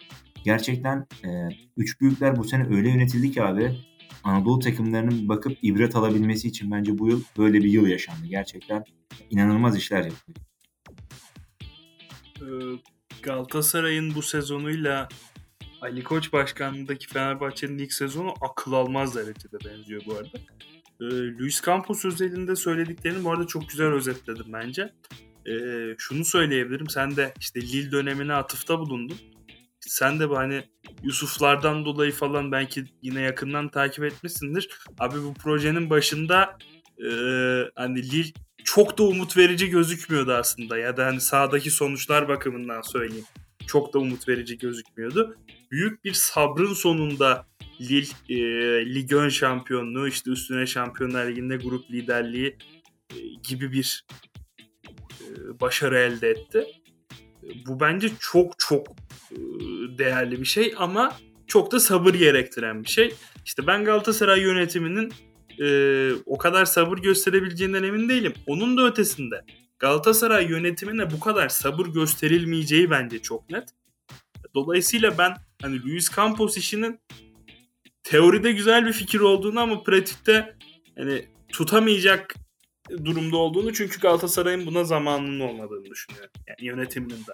gerçekten e, üç büyükler bu sene öyle yönetildi ki abi Anadolu takımlarının bakıp ibret alabilmesi için bence bu yıl böyle bir yıl yaşandı. Gerçekten inanılmaz işler yapıyor. Ee, Galatasaray'ın bu sezonuyla Ali Koç başkanlığındaki Fenerbahçe'nin ilk sezonu akıl almaz derecede benziyor bu arada. Ee, Luis Campos özelinde söylediklerini bu arada çok güzel özetledim bence. Ee, şunu söyleyebilirim. Sen de işte Lille dönemine atıfta bulundun. Sen de hani Yusuflardan dolayı falan belki yine yakından takip etmişsindir. Abi bu projenin başında e, hani Lille çok da umut verici gözükmüyordu aslında ya da hani sahadaki sonuçlar bakımından söyleyeyim. Çok da umut verici gözükmüyordu. Büyük bir sabrın sonunda Lille e, lig ön şampiyonluğu işte üstüne Şampiyonlar Ligi'nde grup liderliği e, gibi bir e, başarı elde etti. Bu bence çok çok e, değerli bir şey ama çok da sabır gerektiren bir şey. İşte ben Galatasaray yönetiminin e, o kadar sabır gösterebileceğinden emin değilim. Onun da ötesinde Galatasaray yönetimine bu kadar sabır gösterilmeyeceği bence çok net. Dolayısıyla ben hani Luis Campos işinin teoride güzel bir fikir olduğunu ama pratikte hani tutamayacak durumda olduğunu çünkü Galatasaray'ın buna zamanının olmadığını düşünüyorum. Yani yönetiminin de.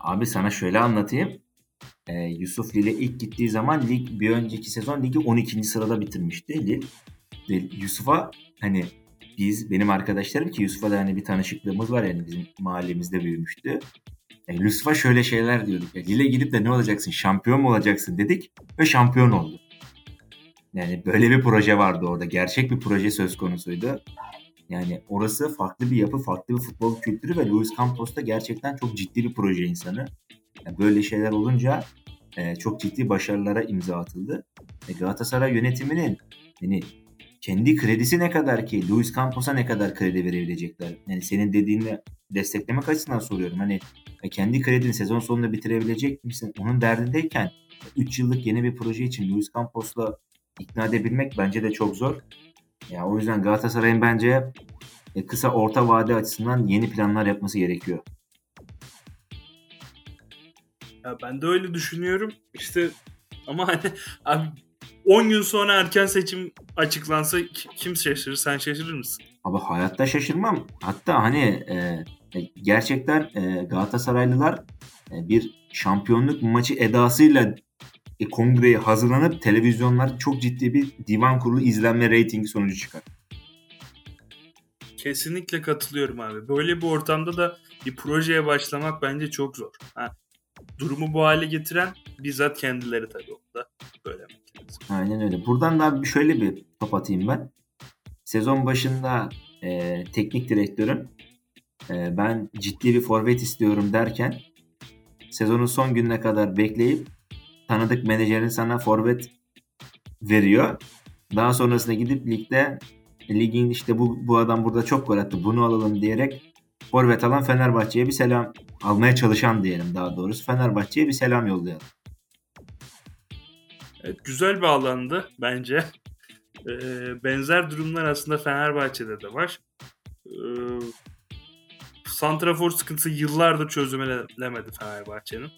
Abi sana şöyle anlatayım. Ee, Yusuf Lille ilk gittiği zaman lig bir önceki sezon ligi 12. sırada bitirmişti Lille. Yusuf'a hani biz benim arkadaşlarım ki Yusuf'a da hani bir tanışıklığımız var yani bizim mahallemizde büyümüştü. Yani Yusuf'a şöyle şeyler diyorduk. Ya, Lille gidip de ne olacaksın? Şampiyon mu olacaksın dedik ve şampiyon oldu. Yani böyle bir proje vardı orada. Gerçek bir proje söz konusuydu. Yani orası farklı bir yapı, farklı bir futbol kültürü ve Luis Campos da gerçekten çok ciddi bir proje insanı. Yani böyle şeyler olunca e, çok ciddi başarılara imza atıldı. E, Galatasaray yönetiminin yani kendi kredisi ne kadar ki Luis Campos'a ne kadar kredi verebilecekler? Yani senin dediğini desteklemek açısından soruyorum. Hani e, kendi kredini sezon sonunda bitirebilecek misin? Onun derdindeyken 3 yıllık yeni bir proje için Luis Campos'la ikna edebilmek bence de çok zor. Ya o yüzden Galatasaray'ın bence e, kısa orta vade açısından yeni planlar yapması gerekiyor. Ya ben de öyle düşünüyorum. İşte ama hani abi 10 gün sonra erken seçim açıklansa kim şaşırır? Sen şaşırır mısın? Abi hayatta şaşırmam. Hatta hani e, e gerçekten e, Galatasaraylılar e, bir şampiyonluk maçı edasıyla kongreye hazırlanıp televizyonlar çok ciddi bir divan kurulu izlenme reytingi sonucu çıkar. Kesinlikle katılıyorum abi. Böyle bir ortamda da bir projeye başlamak bence çok zor. Ha, durumu bu hale getiren bizzat kendileri tabii orada. Böyle Aynen öyle. Buradan da şöyle bir top atayım ben. Sezon başında e, teknik direktörün e, ben ciddi bir forvet istiyorum derken sezonun son gününe kadar bekleyip tanıdık menajerin sana forvet veriyor. Daha sonrasında gidip ligde ligin işte bu, bu adam burada çok gol attı bunu alalım diyerek forvet alan Fenerbahçe'ye bir selam almaya çalışan diyelim daha doğrusu. Fenerbahçe'ye bir selam yollayalım. Evet, güzel bir alandı bence. Ee, benzer durumlar aslında Fenerbahçe'de de var. Ee, Santrafor sıkıntısı yıllardır çözümlemedi Fenerbahçe'nin.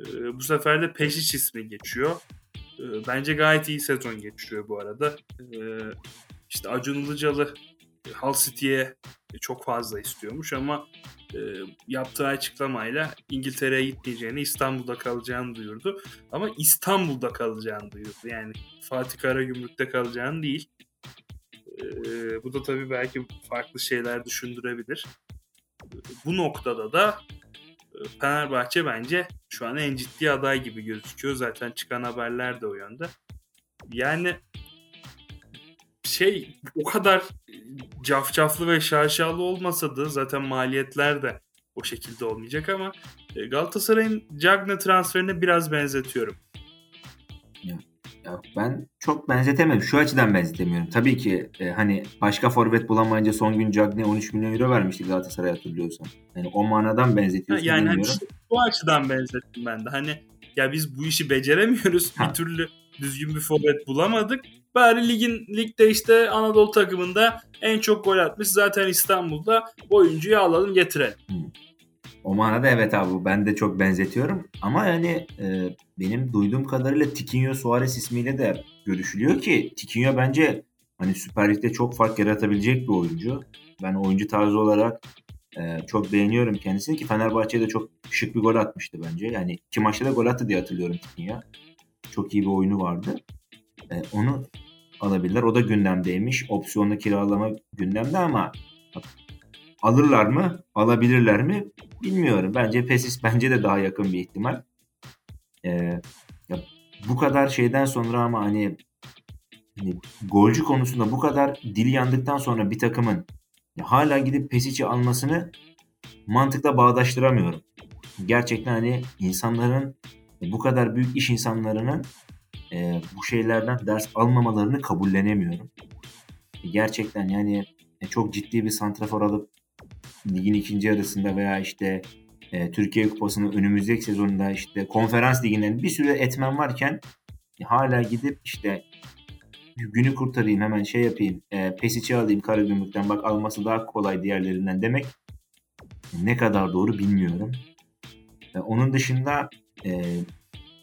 Ee, bu sefer de Peşiç ismi geçiyor. Ee, bence gayet iyi sezon geçiriyor bu arada. Ee, işte Acun Ilıcalı Hull City'ye çok fazla istiyormuş ama e, yaptığı açıklamayla İngiltere'ye gitmeyeceğini, İstanbul'da kalacağını duyurdu. Ama İstanbul'da kalacağını duyurdu. Yani Fatih Karagümrük'te kalacağını değil. E, bu da tabii belki farklı şeyler düşündürebilir. Bu noktada da e, Fenerbahçe bence şu an en ciddi aday gibi gözüküyor. Zaten çıkan haberler de o yönde. Yani şey o kadar cafcaflı ve şaşalı olmasa da zaten maliyetler de o şekilde olmayacak ama e, Galatasaray'ın Cagne transferine biraz benzetiyorum. Ya ben çok benzetemem. Şu açıdan benzetemiyorum. Tabii ki e, hani başka forvet bulamayınca son gün Cagney 13 milyon euro vermişti Galatasaray hatırlıyorsan. Yani o manadan benzetiyorsun yani hani bu açıdan benzettim ben de. Hani ya biz bu işi beceremiyoruz. Ha. Bir türlü düzgün bir forvet bulamadık. Bari ligin ligde işte Anadolu takımında en çok gol atmış zaten İstanbul'da oyuncuyu alalım getirelim. O manada evet abi ben de çok benzetiyorum. Ama yani e, benim duyduğum kadarıyla Tiquinho Suarez ismiyle de görüşülüyor ki Tiquinho bence hani Süper Lig'de çok fark yaratabilecek bir oyuncu. Ben oyuncu tarzı olarak e, çok beğeniyorum kendisini ki Fenerbahçe'de çok şık bir gol atmıştı bence. Yani iki maçta da gol attı diye hatırlıyorum Tiquinho. Çok iyi bir oyunu vardı. E, onu alabilirler. O da gündemdeymiş. Opsiyonlu kiralama gündemde ama alırlar mı? Alabilirler mi? Bilmiyorum. Bence Pesis bence de daha yakın bir ihtimal. Ee, ya bu kadar şeyden sonra ama hani, hani golcü konusunda bu kadar dili yandıktan sonra bir takımın ya hala gidip Pesic'i almasını mantıkla bağdaştıramıyorum. Gerçekten hani insanların bu kadar büyük iş insanlarının e, bu şeylerden ders almamalarını kabullenemiyorum. Gerçekten yani e, çok ciddi bir santrafor alıp ligin ikinci yarısında veya işte e, Türkiye Kupası'nın önümüzdeki sezonunda işte konferans liginden bir sürü etmen varken e, hala gidip işte günü kurtarayım hemen şey yapayım e, Pesic'i alayım Karagümrük'ten bak alması daha kolay diğerlerinden demek ne kadar doğru bilmiyorum. E, onun dışında e,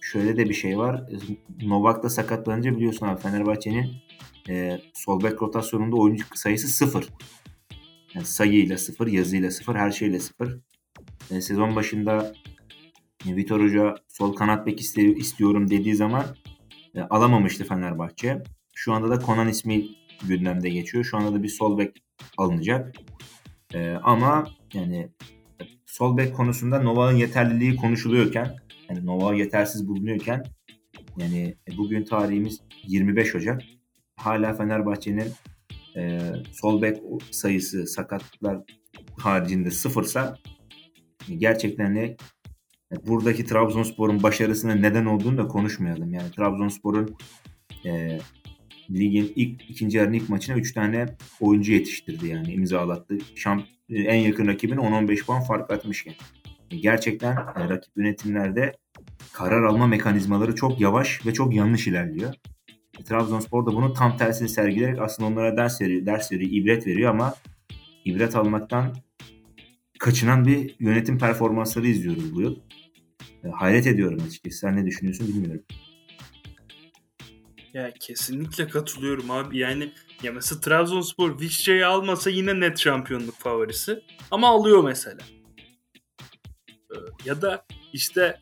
şöyle de bir şey var. Novak da sakatlanınca biliyorsun abi Fenerbahçe'nin e, sol bek rotasyonunda oyuncu sayısı sıfır. Yani sayıyla sıfır, yazıyla sıfır, her şeyle sıfır. E, sezon başında e, Vitor Hoca sol kanat bek istiyorum dediği zaman e, alamamıştı Fenerbahçe. Şu anda da Konan ismi gündemde geçiyor. Şu anda da bir sol bek alınacak. E, ama yani e, sol bek konusunda Novak'ın yeterliliği konuşuluyorken yani Novak yetersiz bulunuyorken yani e, bugün tarihimiz 25 Ocak. Hala Fenerbahçe'nin e, sol bek sayısı sakatlıklar haricinde sıfırsa gerçekten de buradaki Trabzonspor'un başarısına neden olduğunu da konuşmayalım. Yani Trabzonspor'un e, ligin ilk ikinci yarının ilk maçına 3 tane oyuncu yetiştirdi yani imzalattı. Şamp en yakın rakibine 10-15 puan fark atmışken. Gerçekten e, rakip yönetimlerde karar alma mekanizmaları çok yavaş ve çok yanlış ilerliyor. E, Trabzonspor da bunun tam tersini sergileyerek aslında onlara ders veriyor, ders veriyor, ibret veriyor ama ibret almaktan kaçınan bir yönetim performansları izliyoruz bu yıl. E, hayret ediyorum açıkçası. Sen ne düşünüyorsun bilmiyorum. Ya kesinlikle katılıyorum abi. Yani ya mesela Trabzonspor Vişça'yı almasa yine net şampiyonluk favorisi. Ama alıyor mesela. Ee, Ya da işte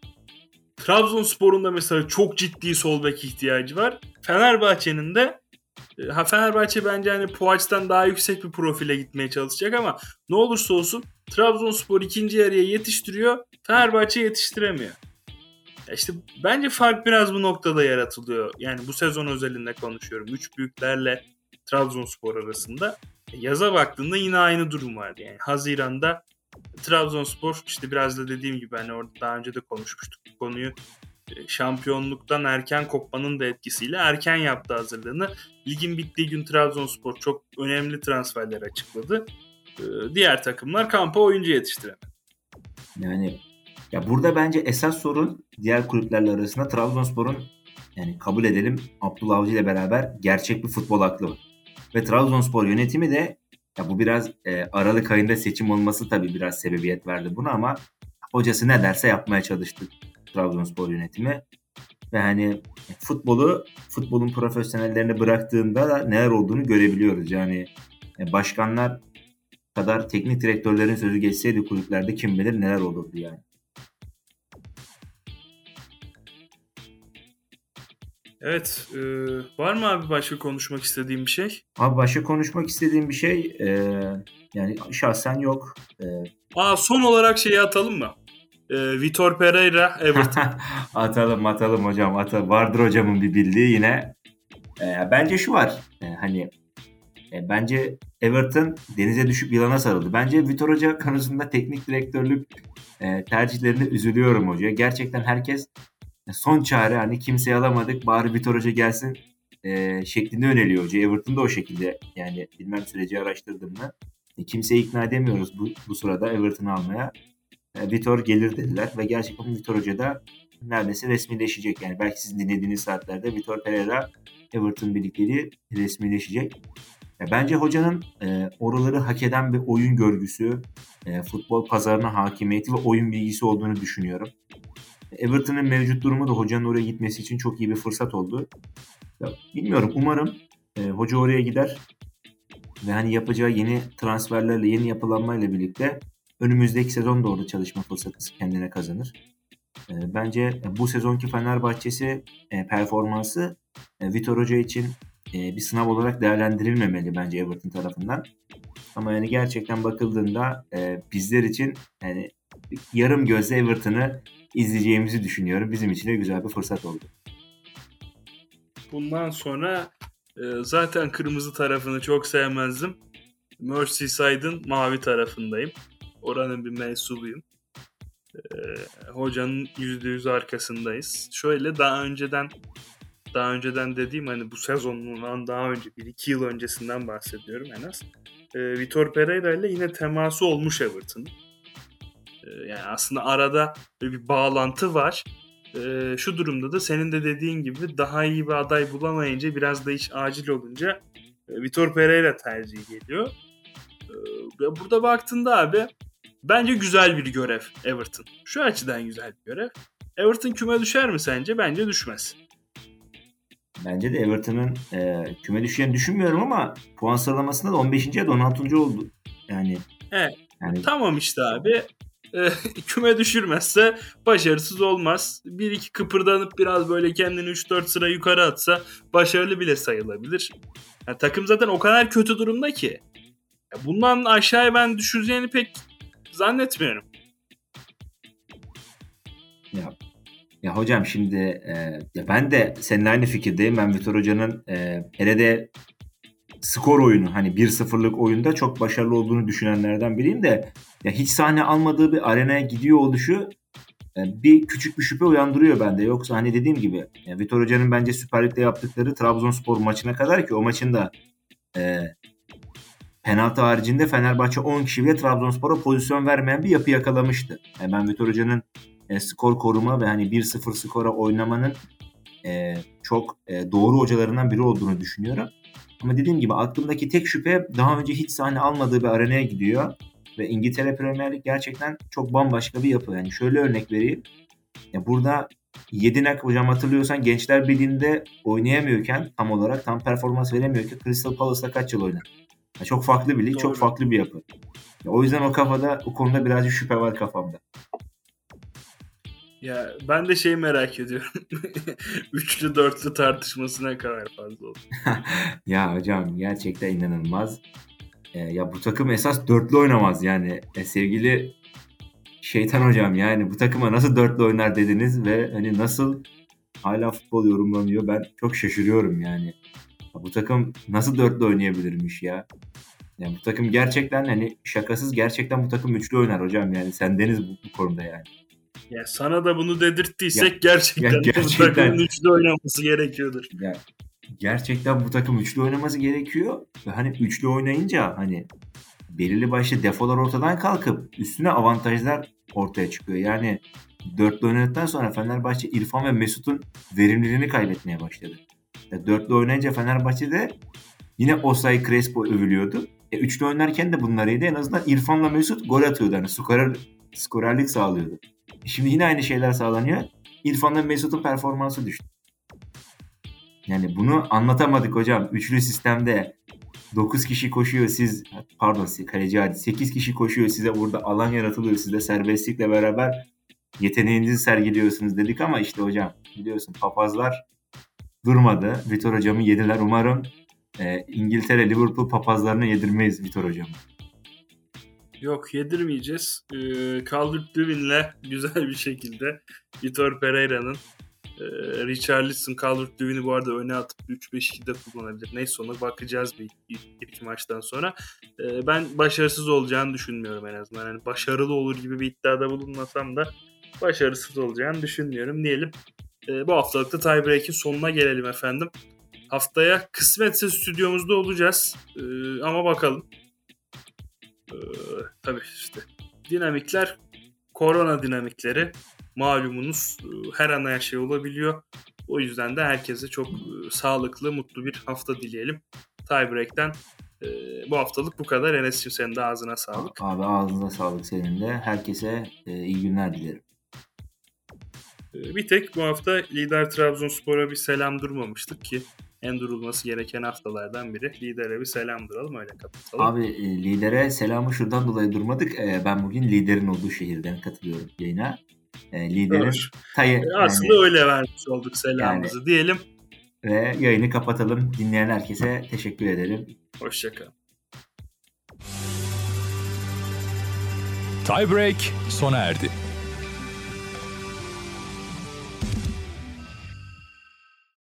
Trabzonspor'un da mesela çok ciddi sol bek ihtiyacı var. Fenerbahçe'nin de e, ha Fenerbahçe bence hani Puaç'tan daha yüksek bir profile gitmeye çalışacak ama ne olursa olsun Trabzonspor ikinci yarıya yetiştiriyor. Fenerbahçe yetiştiremiyor. Ya işte bence fark biraz bu noktada yaratılıyor. Yani bu sezon özelinde konuşuyorum. Üç büyüklerle Trabzonspor arasında. E, Yaza baktığında yine aynı durum vardı. Yani Haziran'da Trabzonspor işte biraz da dediğim gibi hani orada daha önce de konuşmuştuk bu konuyu. E, Şampiyonluktan erken kopmanın da etkisiyle erken yaptı hazırlığını. Ligin bittiği gün Trabzonspor çok önemli transferler açıkladı. E, Diğer takımlar kampa oyuncu yetiştiremedi. Yani ya burada bence esas sorun diğer kulüplerle arasında Trabzonspor'un yani kabul edelim Abdullah Avcı ile beraber gerçek bir futbol aklı var. Ve Trabzonspor yönetimi de ya bu biraz e, Aralık ayında seçim olması tabii biraz sebebiyet verdi buna ama hocası ne derse yapmaya çalıştı Trabzonspor yönetimi. Ve hani futbolu futbolun profesyonellerine bıraktığında da neler olduğunu görebiliyoruz. Yani e, başkanlar kadar teknik direktörlerin sözü geçseydi kulüplerde kim bilir neler olurdu yani. Evet, e, var mı abi başka konuşmak istediğim bir şey? Abi başka konuşmak istediğim bir şey e, yani şahsen yok. E, Aa son olarak şeyi atalım mı? E, Vitor Pereira, Everton. atalım atalım hocam atalım. Vardır hocamın bir bildiği yine. E, bence şu var. E, hani E, bence Everton denize düşüp yılana sarıldı. Bence Vitor Hoca konusunda teknik direktörlük e, tercihlerinde üzülüyorum hocaya. Gerçekten herkes son çare hani kimseyi alamadık bari Vitor Hoca gelsin e, şeklinde öneriyor hoca. Everton da o şekilde yani bilmem süreci araştırdım mı. E, kimseyi ikna edemiyoruz bu, bu sırada Everton'ı almaya. E, Vitor gelir dediler ve gerçekten Vitor Hoca da neredeyse resmileşecek. Yani belki sizin dinlediğiniz saatlerde Vitor Pereira Everton birlikteliği resmileşecek. Ya bence hocanın e, oraları hak eden bir oyun görgüsü, e, futbol pazarına hakimiyeti ve oyun bilgisi olduğunu düşünüyorum. Everton'ın mevcut durumu da hocanın oraya gitmesi için çok iyi bir fırsat oldu. Ya, bilmiyorum umarım e, hoca oraya gider ve hani yapacağı yeni transferlerle, yeni yapılanmayla birlikte önümüzdeki sezon da orada çalışma fırsatı kendine kazanır. E, bence bu sezonki Fenerbahçesi e, performansı e, Vitor Hoca için e, bir sınav olarak değerlendirilmemeli bence Everton tarafından. Ama yani gerçekten bakıldığında e, bizler için yani yarım gözle Everton'ı izleyeceğimizi düşünüyorum. Bizim için de güzel bir fırsat oldu. Bundan sonra e, zaten kırmızı tarafını çok sevmezdim. Merseyside'ın mavi tarafındayım. Oranın bir mensubuyum. E, hocanın %100 arkasındayız. Şöyle daha önceden daha önceden dediğim hani bu sezonundan daha önce bir iki yıl öncesinden bahsediyorum en az. E, Vitor Pereira ile yine teması olmuş Everton. E, yani aslında arada bir bağlantı var. E, şu durumda da senin de dediğin gibi daha iyi bir aday bulamayınca biraz da iş acil olunca e, Vitor Pereira tercihi geliyor. E, burada baktığında abi bence güzel bir görev Everton. Şu açıdan güzel bir görev. Everton küme düşer mi sence? Bence düşmez. Bence de Everton'ın e, küme düşeceğini düşünmüyorum ama puan sıralamasında da 15. ya da 16. oldu. Yani Evet. Yani... Tamam işte abi. E, küme düşürmezse başarısız olmaz. Bir iki kıpırdanıp biraz böyle kendini 3-4 sıra yukarı atsa başarılı bile sayılabilir. Yani takım zaten o kadar kötü durumda ki. Bundan aşağıya ben düşüreceğini pek zannetmiyorum. Ya ya hocam şimdi e, ya ben de seninle aynı fikirdeyim. Ben Vitor Hoca'nın e, hele de skor oyunu hani 1-0'lık oyunda çok başarılı olduğunu düşünenlerden biriyim de ya hiç sahne almadığı bir arenaya gidiyor oluşu e, bir küçük bir şüphe uyandırıyor bende. Yoksa hani dediğim gibi ya Vitor Hoca'nın bence Süper Lig'de yaptıkları Trabzonspor maçına kadar ki o maçın da e, penaltı haricinde Fenerbahçe 10 kişi Trabzonspor'a pozisyon vermeyen bir yapı yakalamıştı. Yani ben Vitor Hoca'nın e, skor koruma ve hani 1-0 skora oynamanın e, çok e, doğru hocalarından biri olduğunu düşünüyorum. Ama dediğim gibi aklımdaki tek şüphe daha önce hiç sahne almadığı bir arenaya gidiyor. Ve İngiltere Premier Lig gerçekten çok bambaşka bir yapı. Yani şöyle örnek vereyim. Ya burada Yedinak hocam hatırlıyorsan Gençler Birliği'nde oynayamıyorken tam olarak tam performans veremiyorken Crystal Palace'da kaç yıl oynadı? Yani çok farklı bir lig, Doğru. çok farklı bir yapı. Ya o yüzden o kafada, o konuda birazcık şüphe var kafamda. Ya ben de şeyi merak ediyorum. Üçlü dörtlü tartışması ne kadar fazla oldu. ya hocam gerçekten inanılmaz. Ee, ya bu takım esas dörtlü oynamaz yani. E, sevgili şeytan hocam yani bu takıma nasıl dörtlü oynar dediniz ve hani nasıl hala futbol yorumlanıyor ben çok şaşırıyorum yani. Ya, bu takım nasıl dörtlü oynayabilirmiş ya? Yani bu takım gerçekten hani şakasız gerçekten bu takım üçlü oynar hocam yani sendeniz bu, bu konuda yani. Ya sana da bunu dedirttiysek ya, gerçekten, ya gerçekten bu takımın üçlü oynaması gerekiyordur. Ya, gerçekten bu takım üçlü oynaması gerekiyor. Ve hani üçlü oynayınca hani belirli başlı defolar ortadan kalkıp üstüne avantajlar ortaya çıkıyor. Yani dörtlü oynadıktan sonra Fenerbahçe İrfan ve Mesut'un verimliliğini kaybetmeye başladı. Ya dörtlü oynayınca Fenerbahçe'de yine Osay Crespo övülüyordu. E, üçlü oynarken de bunlarıydı. En azından İrfan'la Mesut gol atıyordu. Hani skorer, skorerlik sağlıyordu. Şimdi yine aynı şeyler sağlanıyor. İrfan'la Mesut'un performansı düştü. Yani bunu anlatamadık hocam. Üçlü sistemde 9 kişi koşuyor siz pardon kaleci hadi 8 kişi koşuyor size burada alan yaratılıyor siz de serbestlikle beraber yeteneğinizi sergiliyorsunuz dedik ama işte hocam biliyorsun papazlar durmadı. Vitor hocamı yediler. Umarım e, İngiltere Liverpool papazlarına yedirmeyiz Vitor hocamı. Yok yedirmeyeceğiz. Ee, Calvert Lewin'le güzel bir şekilde Vitor Pereira'nın e, Richarlison Calvert-Lewin'i bu arada öne atıp 3-5-2'de kullanabilir. Neyse ona bakacağız bir ilk, ilk maçtan sonra. Ee, ben başarısız olacağını düşünmüyorum en azından. Yani başarılı olur gibi bir iddiada bulunmasam da başarısız olacağını düşünmüyorum diyelim. Ee, bu haftalıkta tiebreak'in sonuna gelelim efendim. Haftaya kısmetse stüdyomuzda olacağız. Ee, ama bakalım. Ee, tabii işte dinamikler korona dinamikleri malumunuz e, her an her şey olabiliyor. O yüzden de herkese çok e, sağlıklı, mutlu bir hafta dileyelim. Tiebreak'ten e, bu haftalık bu kadar. Enes'cim senin de ağzına sağlık. Abi ağzına sağlık senin de. Herkese e, iyi günler dilerim. E, Bir tek bu hafta lider Trabzonspor'a bir selam durmamıştık ki en durulması gereken haftalardan biri. Lidere bir selam duralım öyle kapatalım. Abi e, lidere selamı şuradan dolayı durmadık. E, ben bugün liderin olduğu şehirden katılıyorum yayına. E, liderin Doğru. tayı E, Aslında yani, öyle vermiş olduk selamımızı diyelim. ve yayını kapatalım. Dinleyen herkese teşekkür ederim. Hoşçakalın. Tiebreak sona erdi.